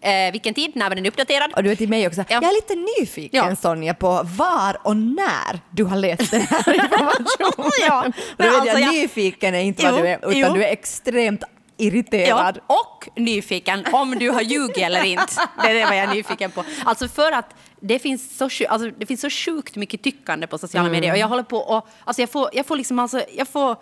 Eh, vilken tid? När var den uppdaterad? Och du är till mig också. Ja. Jag är lite nyfiken Ja. Sonja på var och när du har läst den här informationen. Ja, men vet alltså jag, nyfiken är inte vad Jo, du är, utan jo. du är extremt irriterad. Ja, och nyfiken om du har ljugit eller inte. Det är det vad jag är nyfiken på. Alltså för att det finns så, alltså det finns så sjukt mycket tyckande på sociala Mm. medier och jag håller på och alltså jag får, jag får liksom alltså, jag får,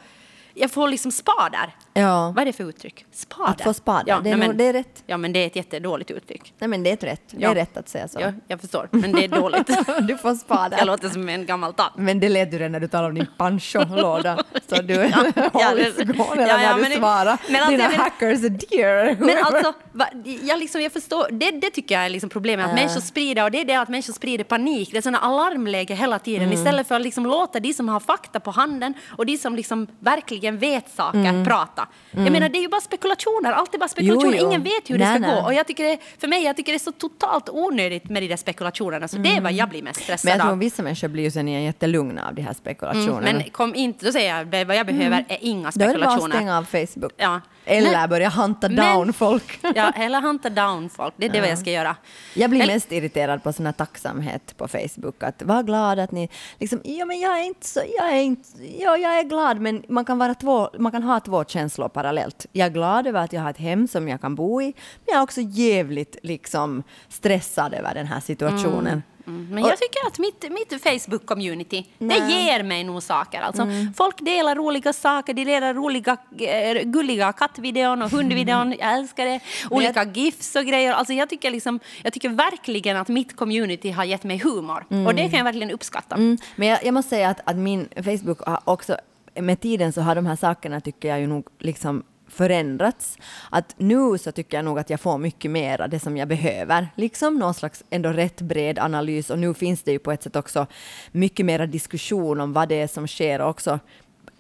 jag får liksom spader. Ja. Vad är det för uttryck? Spader? Att få spader, det är nej, men, det är rätt. Ja, men det är ett jättedåligt uttryck. Nej men det är ett rätt. Det Ja. är rätt att säga så. Ja, jag förstår, men det är dåligt. du får spara Jag låter som en gammal tant. Men det lät du redan när du talade om din pancho-låda. Så du Ja, håll det- eller ja, ja, men du men alltså, Dina menar- hackers dear. Men alltså, va, jag, liksom, jag förstår, det, det tycker jag är liksom problemet, att människor sprider, och det är det att människor sprider panik. Det är sådana alarmläge hela tiden, Mm. istället för att liksom låta de som har fakta på handen och de som liksom verkligen vet saker prata. Jag menar, det är ju bara spekulationer, allt är bara spekulationer, Mm. Jo, jo. ingen vet hur det Nej, ska nej. gå. Och jag tycker det, för mig, jag tycker det är så totalt onödigt med de där spekulationerna, så det är vad jag blir mest stressad Men jag tror av. vissa människor blir ju sen jättelugna av de här spekulationerna. Mm, men kom inte, då säger jag, det vad jag behöver är inga Då är det bara att spekulationer. stänga av Facebook. Ja. Eller Men- börja hunta men- down folk. Ja, eller hunta down folk. Det är det vad jag ska göra. Jag blir Men- mest irriterad på sån här tacksamhet på Facebook. Att var glad att ni... Liksom, ja, men jag är inte så... Jag är, inte, ja, jag är glad, men man kan, vara två, man kan ha två känslor parallellt. Jag är glad över att jag har ett hem som jag kan bo i, men jag är också jävligt liksom, stressad över den här situationen. Mm, Men jag tycker att mitt, mitt Facebook-community, det ger mig nog saker. Alltså, Folk delar roliga saker, de delar roliga, eh, gulliga kattvideon och hundvideon, jag älskar det. Olika GIFs och grejer. Alltså, jag, tycker liksom, jag tycker verkligen att mitt community har gett mig humor. Och det kan jag verkligen uppskatta. Mm, men jag, jag måste säga att, att min Facebook har också, med tiden så har de här sakerna tycker jag ju nog liksom förändrats. Att nu så tycker jag nog att jag får mycket mer av det som jag behöver. Liksom någon slags ändå rätt bred analys och nu finns det ju på ett sätt också mycket mera diskussion om vad det är som sker och också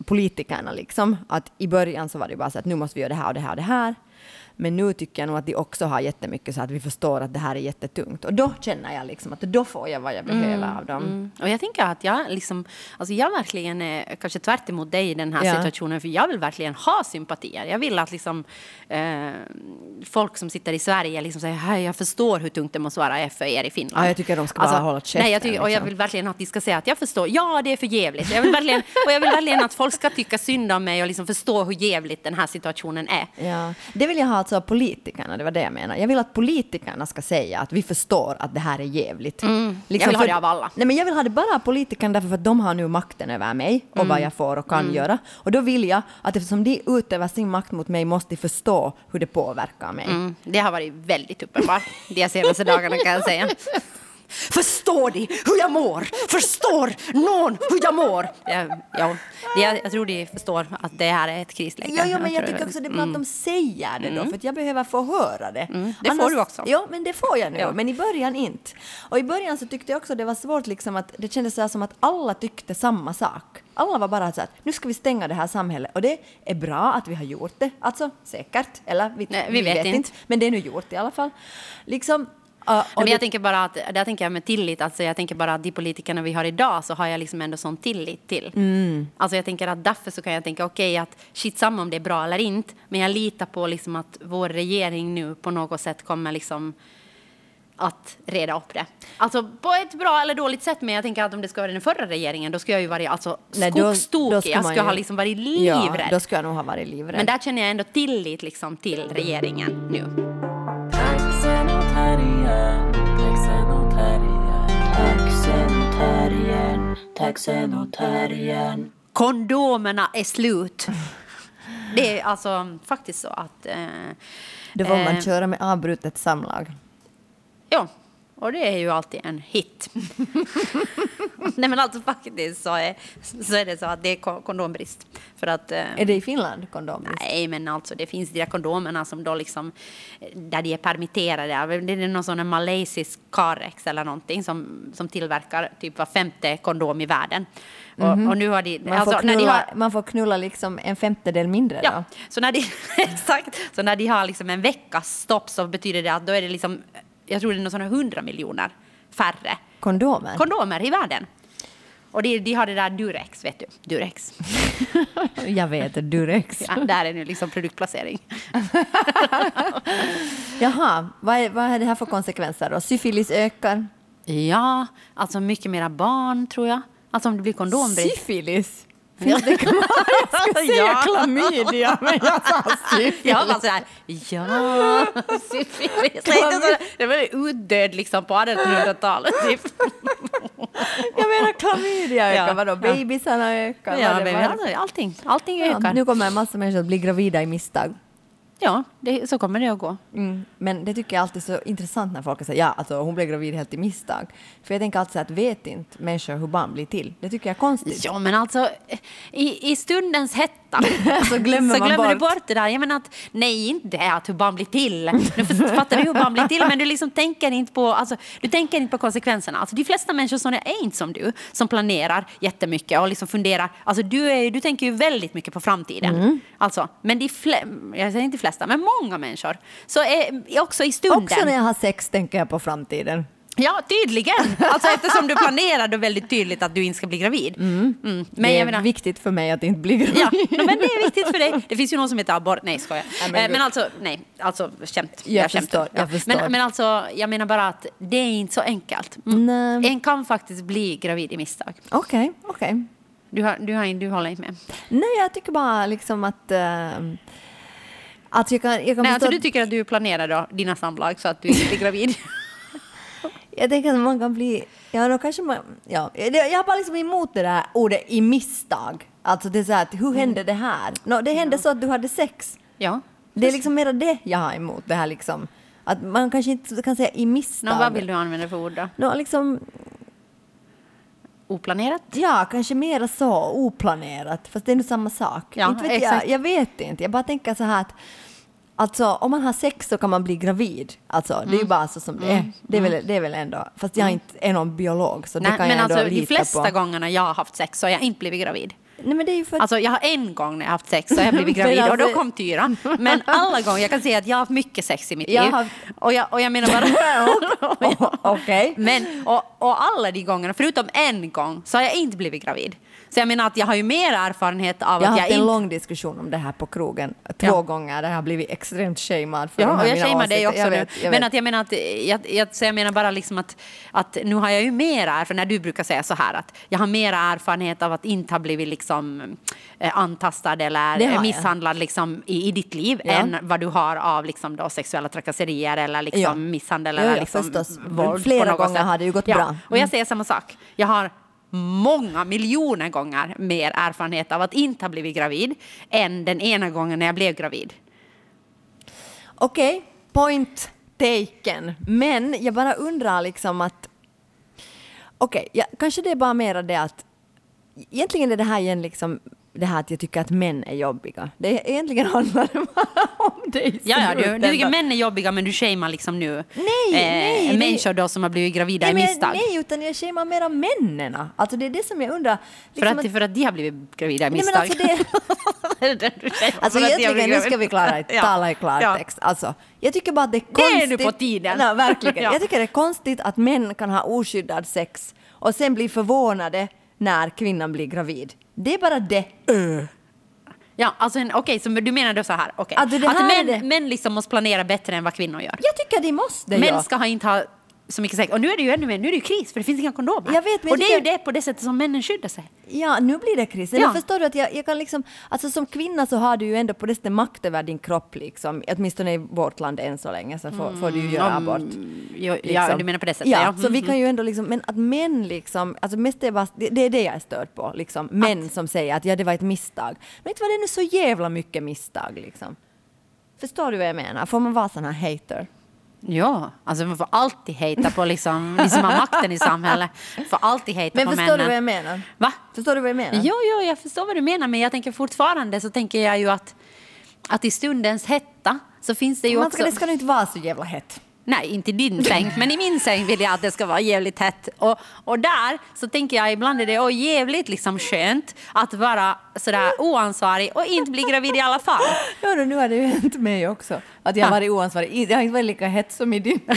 politikerna liksom. Att i början så var det bara så att nu måste vi göra det här och det här och det här. Men nu tycker jag nog att de också har jättemycket så att vi förstår att det här är jättetungt. Och då känner jag liksom att då får jag vad jag behöver av dem. Mm. Och jag tänker att jag, liksom, alltså jag verkligen är kanske tvärt emot dig i den här Ja. situationen, för jag vill verkligen ha sympatier. Jag vill att liksom, eh, folk som sitter i Sverige liksom säger "Hej, jag förstår hur tungt det måste vara för er i Finland. Ja, jag tycker de ska bara hålla käften, Nej, jag tycker, och jag liksom. vill verkligen att de ska säga att jag förstår, ja det är för jävligt. Jag vill verkligen, och jag vill verkligen att folk ska tycka synd om mig och liksom förstå hur jävligt den här situationen är. Ja, det vill jag ha alltså av politikerna, det var det jag menar. Jag vill att politikerna ska säga att vi förstår att det här är jävligt. Mm. jag vill ha det av alla. Nej, men jag vill ha det bara av politikerna därför att de har nu makten över mig och Mm. vad jag får och kan göra. Och då vill jag att eftersom de utövar sin makt mot mig måste de förstå hur det påverkar mig. Mm, det har varit väldigt uppenbart de senaste dagarna kan jag säga. Förstår de hur jag mår? Förstår någon hur jag mår? Ja, ja, jag, jag tror de förstår att det här är ett krisläge. Ja, ja, men jag tror- tycker också det är bra att de säger det då, för att jag behöver få höra det. Mm, det får du också. Ja, men det får jag nu, Ja. men i början inte. Och i början så tyckte jag också det var svårt, liksom att det kändes så här som att alla tyckte samma sak. Alla var bara så här, nu ska vi stänga det här samhället. Och det är bra att vi har gjort det, alltså säkert, eller vi, Nej, vi vet inte. Men det är nu gjort i alla fall. Liksom, och Men jag tänker bara att, där tänker jag med tillit, alltså jag tänker bara att de politikerna vi har idag så har jag liksom ändå sån tillit till. Mm. Alltså jag tänker att därför så kan jag tänka okej att shit samma om det är bra eller inte, men jag litar på liksom att vår regering nu på något sätt kommer liksom att reda upp det. Alltså på ett bra eller dåligt sätt, men jag tänker att om det ska vara den förra regeringen, då skulle jag ju varit alltså skogstokig. ska Jag skulle ha ju- liksom varit Ja, livrädd. då ska jag nog ha varit livrädd. men där känner jag ändå tillit liksom till regeringen nu taxen och terriern. Taxen och terriern, taxen och terriern. Kondomerna är slut. Det är alltså faktiskt så att... Eh, Då får man eh, köra med avbrutet samlag. Ja, och det är ju alltid en hit. Nej men alltså faktiskt så är, så är det så att det är ko- kondombrist. För att... eh, Är det i Finland kondombrist? Nej, men alltså det finns de där kondomerna som då liksom, där de är permitterade. Det är någon sån malaysisk Carex eller någonting som, som tillverkar typ var femte kondom i världen. Och, och nu har de, Mhm. Man, alltså, får när de knulla, har, man får knulla liksom en femtedel mindre Ja, då? så när de, exakt, så när de har liksom en veckas stopp så betyder det att då är det liksom, jag tror det är någon sån här 100 miljoner färre Kondomer? kondomer i världen. Och de, de har det där Durex, vet du, Durex. Jag vet, Durex. Ja, där är nu liksom produktplacering. Jaha, vad är, vad är det här för konsekvenser då? Syfilis ökar? Ja, alltså mycket mera barn tror jag. Alltså om det blir kondombrist. Syfilis? Finns det kvar? Jag ska säga Ja. klamydia, men jag sa syfilis. Jag var såhär, ja, syfilis. Det så- var utdöd liksom på 1800-talet. Typ. Jag menar klamydia ökar, Ja, vadå? ja. Babysarna ökar? Ja, vad allting, allting Ja, ökar. nu kommer en massa människor att bli gravida i misstag. Ja, det, så kommer det att gå. Mm. Men det tycker jag alltid är så intressant när folk säger ja, alltså hon blev gravid helt i misstag. För jag tänker alltid så att vet inte människor hur barn blir till? Det tycker jag är konstigt. Ja, men alltså i, i stundens hetta Så glömmer så glömmer du bort. bort det där. Jag menar att nej, inte att hur barn blir till. Nu fattar du hur barn blir till, men du liksom tänker inte på, alltså, du tänker inte på konsekvenserna. Alltså, de flesta människor som är inte som du, som planerar jättemycket och liksom funderar. Alltså, du, är, du tänker ju väldigt mycket på framtiden. Mm. Alltså, men de fle- jag säger inte flesta, men många människor, så är också i stunden. Också när jag har sex tänker jag på framtiden. Ja, tydligen. Alltså eftersom du planerar då väldigt tydligt att du inte ska bli gravid. Mm. Men det jag är menar, viktigt för mig att inte bli gravid. Ja, no, men det är viktigt för dig. Det finns ju någon som heter abort. Nej, skojar. Men men, gud. men alltså, nej, alltså skämt. Jag skämtar. förstår, jag förstår. Men, men alltså, jag menar bara att det är inte så enkelt. Mm. En kan faktiskt bli gravid i misstag. Okej, okej. Du, har, du, har, du håller inte med? Nej, jag tycker bara liksom att... Uh, att jag kan, jag kan Nej, alltså, du tycker att du planerar då dina samlag så att du inte blir gravid? Jag tänker att man kan bli... Ja, då kanske man... Ja, jag har bara liksom emot det där ordet i misstag. Alltså det är så här att hur hände det här? No, det hände så att du hade sex. ja. Det är liksom mera det jag har emot. Det här liksom. Att man kanske inte kan säga i misstag. No, vad vill du använda för ord då? Nå, liksom, Oplanerat? ja, kanske mera så oplanerat. Fast det är nog samma sak. Ja, inte vet exakt. jag, jag vet inte. Jag bara tänker så här att Alltså om man har sex så kan man bli gravid. Alltså det är Mm. ju bara så som det är. Det är, väl, det är väl ändå, fast jag inte är någon biolog så det Nej, kan men jag ändå alltså de lita flesta på. gångerna jag har haft sex så har jag inte blivit gravid. Nej men det är ju för att Alltså jag har en gång när jag har haft sex så har jag blivit Men gravid och då alltså- kom Tyra. Men alla gånger, jag kan säga att jag har haft mycket sex i mitt Jag liv. har- Och, jag, och jag menar bara... Okej. Men, och, och alla de gångerna, förutom en gång, så har jag inte blivit gravid. Så jag menar att jag har ju mer erfarenhet av Jag har att jag haft en inte... lång diskussion om det här på krogen två Ja. gånger jag har blivit extremt shamead för de Ja, här och jag mina shamear dig också Jag vet, jag men vet. att jag menar att, jag, jag, så jag menar bara liksom att, att nu har jag ju mer erfarenhet, när du brukar säga så här att jag har mer erfarenhet av att inte ha blivit liksom eh, antastad eller har jag. misshandlad liksom i, i ditt liv Ja. än vad du har av liksom då sexuella trakasserier eller liksom Ja. misshandel Ja, eller ja, liksom förstås. våld Flera gånger sätt. har det ju gått ja. bra. Mm. Och jag säger samma sak. Jag har många miljoner gånger mer erfarenhet av att inte ha blivit gravid än den ena gången när jag blev gravid. Okej, point taken. Men jag bara undrar liksom att... Okej, ja, kanske det är bara mera det att... Egentligen är det här igen liksom det här att jag tycker att män är jobbiga. Det är, egentligen handlar det bara om i Ja, ja du, du tycker män är jobbiga men du shamear liksom nu Nej, nej, det- människor då som har blivit gravida Nej, i men, misstag. nej, utan jag shamear mera männen. Alltså det är det som jag undrar. för, Liksom att, för att de har blivit gravida i Nej, men misstag. alltså det, Alltså att egentligen, nu ska vi klara, Ja. tala i klartext. Alltså, jag tycker bara att det är Det är konstigt. nu på tiden. Nej, verkligen. Ja. Jag tycker det är konstigt att män kan ha oskyddad sex och sen bli förvånade när kvinnan blir gravid. Det är bara det. Ja, alltså en- okej, så du menar då så här, okej. Alltså, det att är män, det. män liksom måste planera bättre än vad kvinnor gör. Jag tycker de måste Män ja. ska ha inte ha så mycket sex. Och nu är det ju ännu mer, nu är det ju kris för det finns inga kondomer. Jag vet, men och det är ju det på det sättet som männen skyddar sig. Ja, nu blir det kris. Ja. Förstår du att jag, jag kan liksom, alltså som kvinna så har du ju ändå på det sättet makt över din kropp liksom, åtminstone i vårt land än så länge, så får, får du ju göra abort. Jo, liksom. Ja, du menar på det sättet? Ja, Ja, så vi Mm, kan ju ändå liksom, men att män liksom, alltså mest är bara, det, det är det jag är störd på, liksom. Män som säger att ja, det var ett misstag. Men inte var det nu så jävla mycket misstag liksom. Förstår du vad jag menar? Får man vara sån här hater? Ja, alltså man får alltid hejta på liksom, de som har makten i samhället. Får alltid hejta Men på förstår männen. du vad jag menar? Va? Förstår du vad jag menar? Jo, jo, jag förstår vad du menar, men jag tänker fortfarande så tänker jag ju att, att i stundens hetta så finns det ju Man också... ska, det ska nog inte vara så jävla hett. Nej, inte i din säng, men i min säng vill jag att det ska vara jävligt hett. Och, och där så tänker jag ibland är det oh, jävligt liksom skönt att vara sådär oansvarig och inte bli gravid i alla fall. Ja, då, nu har det ju hänt mig också. Att jag har Ja. varit oansvarig. Jag har inte varit lika hett som i din.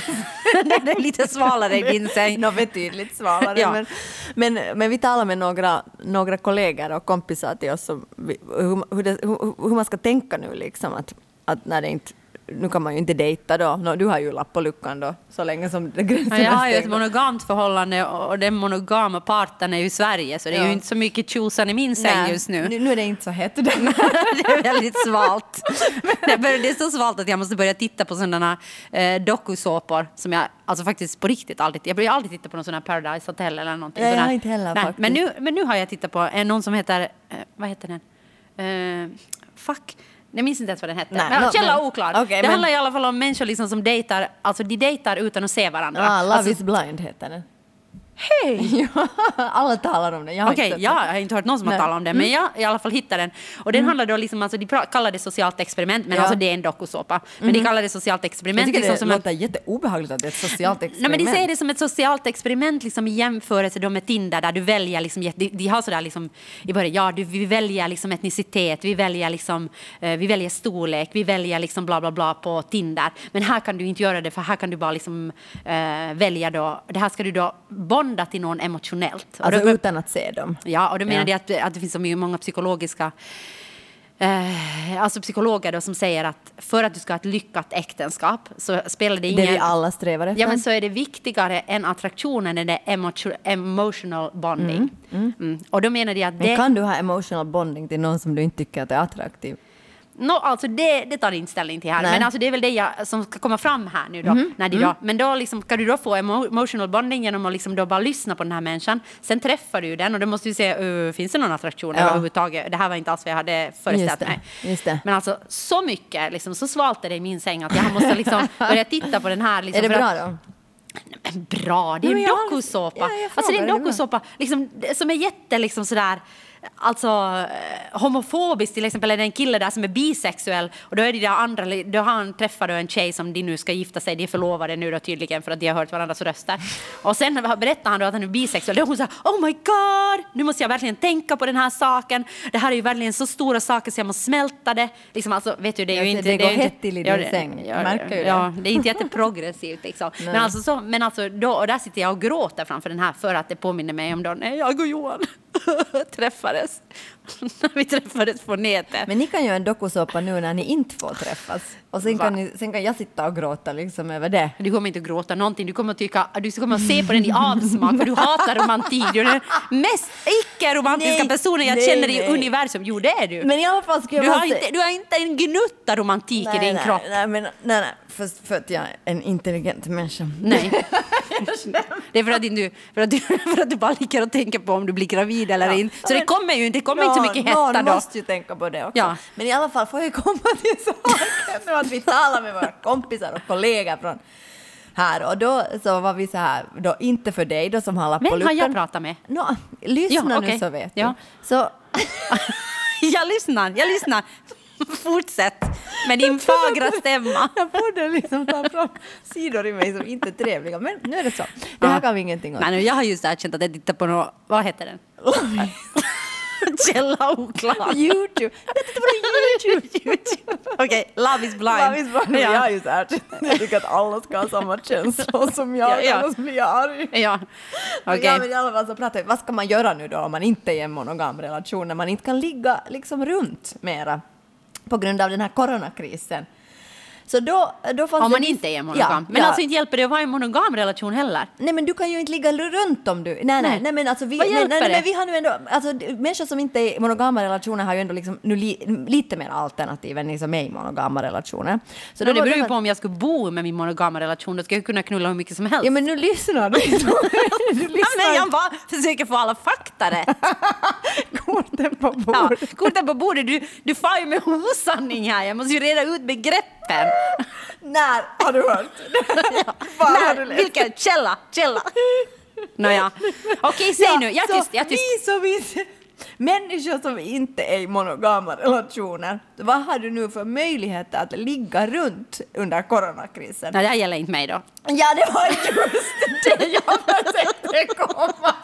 det är lite svalare i din säng. Nå, betydligt svalare. Ja. Men, men, men vi talar med några, några kollegor och kompisar till oss om hur, hur, hur, hur man ska tänka nu liksom. Att, att när det inte, nu kan man ju inte dejta då. Nå, du har ju lapp på luckan då, så länge som det gränsen Ja, jag har ju ett monogamt förhållande och den monogama parten är ju Sverige så det är Ja. ju inte så mycket tjosan i min säng just nu. nu. Nu är det inte så hett. det är väldigt svalt. Det är så svalt att jag måste börja titta på sådana eh, dokusåpor som jag alltså faktiskt på riktigt aldrig... Jag brukar aldrig titta på någon sån här Paradise Hotel eller någonting. Nej, jag har inte heller Nej, faktiskt. Men nu, men nu har jag tittat på en, någon som heter... Eh, vad heter den? Eh, fuck. Jag minns inte ens vad den hette. Nej, men, nå, källa men- oklar. okej, det men- handlar i alla fall om människor liksom som dejtar, alltså de dejtar utan att se varandra. Ah, Love alltså, is blind heter den. Hej! Alla talar om det. Jag har Okej, inte jag den. har inte hört någon som Nej. Mm. har talat om det, men jag i alla fall hittade den. Och den handlar då liksom, alltså de kallar det socialt experiment, men Ja. alltså det är en dokusåpa. Men de kallar det socialt Jag experiment. tycker Liksom det en, låter jätteobehagligt att det är ett socialt Nej, experiment. men de säger det som ett socialt experiment liksom, i jämförelse då med Tinder där du väljer, liksom, de, de har sådär liksom, i början, ja du, vi väljer liksom etnicitet, vi väljer, liksom, eh, vi väljer storlek, vi väljer liksom bla bla bla på Tinder. Men här kan du inte göra det för här kan du bara liksom, eh, välja då, det här ska du då bonda till någon emotionellt. Och Alltså då- utan att se dem. Ja, och då menar Ja. de att, att det finns så många psykologiska Eh, alltså psykologer då som säger att för att du ska ha ett lyckat äktenskap så spelar det Det ingen... vi alla strävar efter. Ja, men så är det viktigare än attraktionen, är det emo- emotional bonding. Mm. Och då menar de att Men det... kan du ha emotional bonding till någon som du inte tycker att är attraktiv? No, alltså det, det tar inte ställning till här. Nej. Men alltså det är väl det jag, som ska komma fram här nu då. När de då men då liksom, kan du då få emo- emotional bonding genom att liksom då bara lyssna på den här människan. Sen träffar du den och då måste du se, uh, finns det någon attraktion Ja. överhuvudtaget? Det här var inte alls vad jag hade föreställt det, mig. just det. Men alltså så mycket, liksom, så svalt är det i min säng att jag måste liksom börja titta på den här. Liksom, är det bra att- då? men bra, det är en dokusåpa. Ja, alltså det är en det dokusåpa liksom, det- som är jätte liksom sådär Alltså eh, homofobisk till exempel, är det en kille där som är bisexuell och då är det där andra, då har han träffat en tjej som de nu ska gifta sig, de är förlovade nu då tydligen för att de har hört varandras röster. Och sen berättar han då att han är bisexuell, då hon så här, oh my god, nu måste jag verkligen tänka på den här saken, det här är ju verkligen så stora saker så jag måste smälta det. Liksom, alltså, vet du, det är ju inte... det är går inte- hett till i din det- säng. Ja, Märker ju det. ja, det är inte jätteprogressivt liksom. Nej. Men alltså, så, men alltså då, och där sitter jag och gråter framför den här för att det påminner mig om då när jag och Johan träffades. när vi träffades på nätet. Men ni kan göra en dokusåpa nu när ni inte får träffas. Och sen Va? kan, ni, sen kan jag sitta och gråta liksom över det. Du kommer inte att gråta någonting, du kommer att, tycka, du kommer att se på den i avsmak för du hatar romantik. Du är den mest icke-romantiska Nej, personen jag nej, känner i nej. universum. Jo, det är du. Men i alla fall ska jag du, har inte, du har inte en gnutta romantik i din nej, kropp. Nej, men, nej, nej. För, för att jag är en intelligent människa. Nej. Det är för att, du, för, att du, för att du bara ligger och tänker på om du blir gravid eller Ja. inte. Så det kommer ju inte, det kommer inte så mycket Någon hetta då. måste ju tänka på det också. Ja. Men i alla fall får jag komma till saken nu att vi talar med våra kompisar och kollegor från här och då så var vi så här, då inte för dig då som har lapp på Vem har jag pratat med? Nå, lyssna Ja, nu okej. så vet Ja. du. Så, Jag lyssnar, jag lyssnar. Fortsätt med din fagra stämma. jag borde liksom ta fram sidor i mig som inte är trevliga, men nu är det så. Det här Ja. kan vi ingenting åt. Nej, nu, jag har just erkänt att jag tittar på något, vad heter den? Källa oklar. YouTube! Jag tittar på YouTube! YouTube. Okej, Love is blind. Love is blind. Jag har Ja. ju så här, jag tycker att alla ska ha samma känslor som jag, Ja, ja. annars blir jag arg. ja. Men Okej. Ja, men i alla fall så pratar vi, vad ska man göra nu då om man inte är i en monogam relation, när man inte kan ligga liksom runt mera på grund av den här coronakrisen? Så då, då fanns Om det man viss- inte är monogam. Ja, men ja. alltså inte hjälper det att vara i en monogam relation heller. Nej men du kan ju inte ligga runt om du... Nej nej, Nej. nej men alltså vi, Vad nej, nej, nej, det? men vi har nu ändå... Alltså människor som inte är i monogama relationer har ju ändå liksom nu li, lite mer alternativ än ni som är i monogama relationer. Så Så det var beror ju på om jag skulle bo med min monogama relation. Då ska jag kunna knulla hur mycket som helst. Ja men nu lyssnar du. du Ja, lyssnar men jag bara försöker få alla fakta rätt. korten på Ja, bordet. korten på bordet, du, du far ju med osanning här. Jag måste ju reda ut begreppen. När har du hört? Var har du När, vilken källa? Källa. Nåja. Okej, säg Ja, nu. Jag är tyst. Jag tyst. Vi som inte, människor som inte är i monogama relationer, vad har du nu för möjligheter att ligga runt under coronakrisen? Nej, det här gäller inte mig då. Ja, det var just det jag försökte komma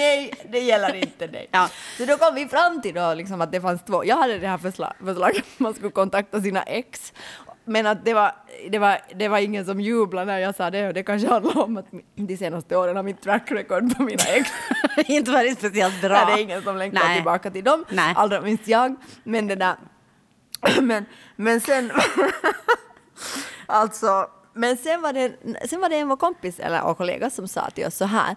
nej, det gäller inte dig. Ja. Så då kom vi fram till då liksom att det fanns två. Jag hade det här förslag, förslaget att man skulle kontakta sina ex. Men att det var, det, var, det var ingen som jublade när jag sa det och det kanske handlar om att de senaste åren har mitt track record på mina ex. inte varit speciellt bra. Nej, det är ingen som längtar Nej. tillbaka till dem, Nej. allra minst jag. Men det där... Men, men sen... alltså... Men sen var, det, sen var det en vår kompis eller och kollega som sa till oss så här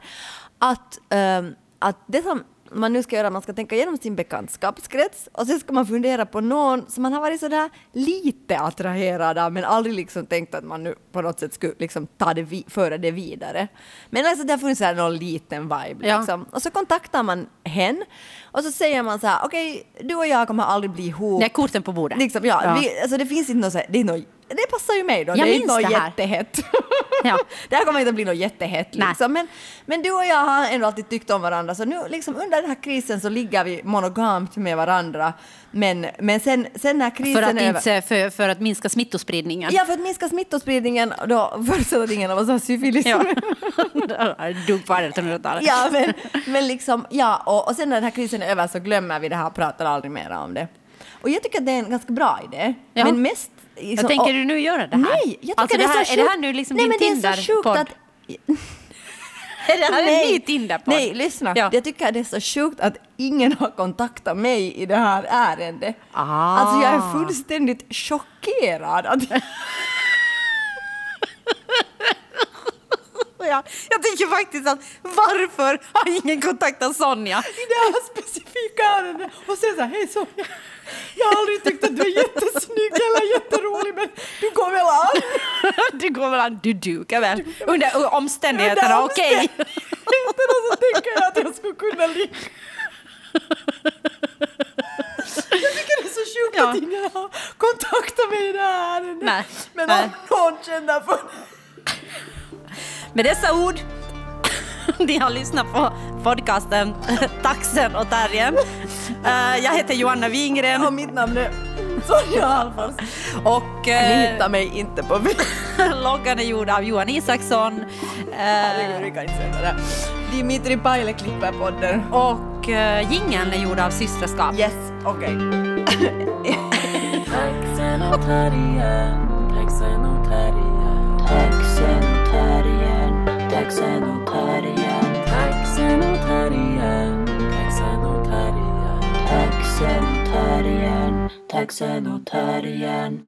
att, ehm, att det som man nu ska göra, man ska tänka igenom sin bekantskapskrets och sen ska man fundera på någon som man har varit sådär lite attraherad av men aldrig liksom tänkt att man nu på något sätt skulle liksom ta det vi, föra det vidare. Men alltså det har funnits någon liten vibe Ja. liksom. Och så kontaktar man hen och så säger man så här, okej, du och jag kommer aldrig bli ihop. Nej, korten på bordet. Liksom, ja, Ja. Vi, alltså det finns inte något så här, det, är något, det passar ju mig då, Jag det är inte något jättehett. Ja. det här kommer inte att bli något jättehett liksom. Men, men du och jag har ändå alltid tyckt om varandra så nu liksom under den här krisen så ligger vi monogamt med varandra. Men, men sen, sen när krisen För att, är över... inte, för, för att minska smittospridningen. Ja, för att minska smittospridningen då förutsatt att ingen av oss har syfilis. Ja. Dog på 1800-talet. ja, men, men liksom, ja, och, och sen när den här krisen är över så glömmer vi det här och pratar aldrig mer om det. Och jag tycker att det är en ganska bra idé. Ja. Men mest... Liksom, Vad tänker du nu göra det här? Nej, jag tycker alltså, det, det här, är så är det här sjukt- nu liksom Nej, din men det. Är här en Nej, ny Tinder-podd? Nej, lyssna. Ja. Jag tycker det är så sjukt att ingen har kontaktat mig i det här ärendet. Ah. Alltså jag är fullständigt chockerad. Att... Ja, jag tycker faktiskt att varför har ingen kontaktat Sonja? I det här specifika ärendet. Och sen så här, hej Sonja. Jag har aldrig tyckt att du är jättesnygg eller jätterolig men du går väl an? Du går väl an, du dukar väl? Under omständigheterna, Under okej? omständigheterna så tänker jag att jag skulle kunna ligga. Jag tycker det är så sjukt Ja. att ingen har kontaktat mig i det här ärendet. Men om någon känner för Med dessa ord, ni har lyssnat på podcasten Taxen och Terriern. Eh, Jag heter Johanna Wingren Och mitt namn är Sonja Alfors. och Ni eh, hittar mig inte på loggan är gjord av Johan Isaksson. Eh, Herregud, vi kan inte säga det. Dimitri Paile klipper podden. Och uh, jingeln är gjord av Systraskap. Yes, okej. Terriern, taxen och terriern, taxen och terriern, taxen och terriern, taxen och terriern, taxen och terriern, taxen och terriern, taxen och terriern.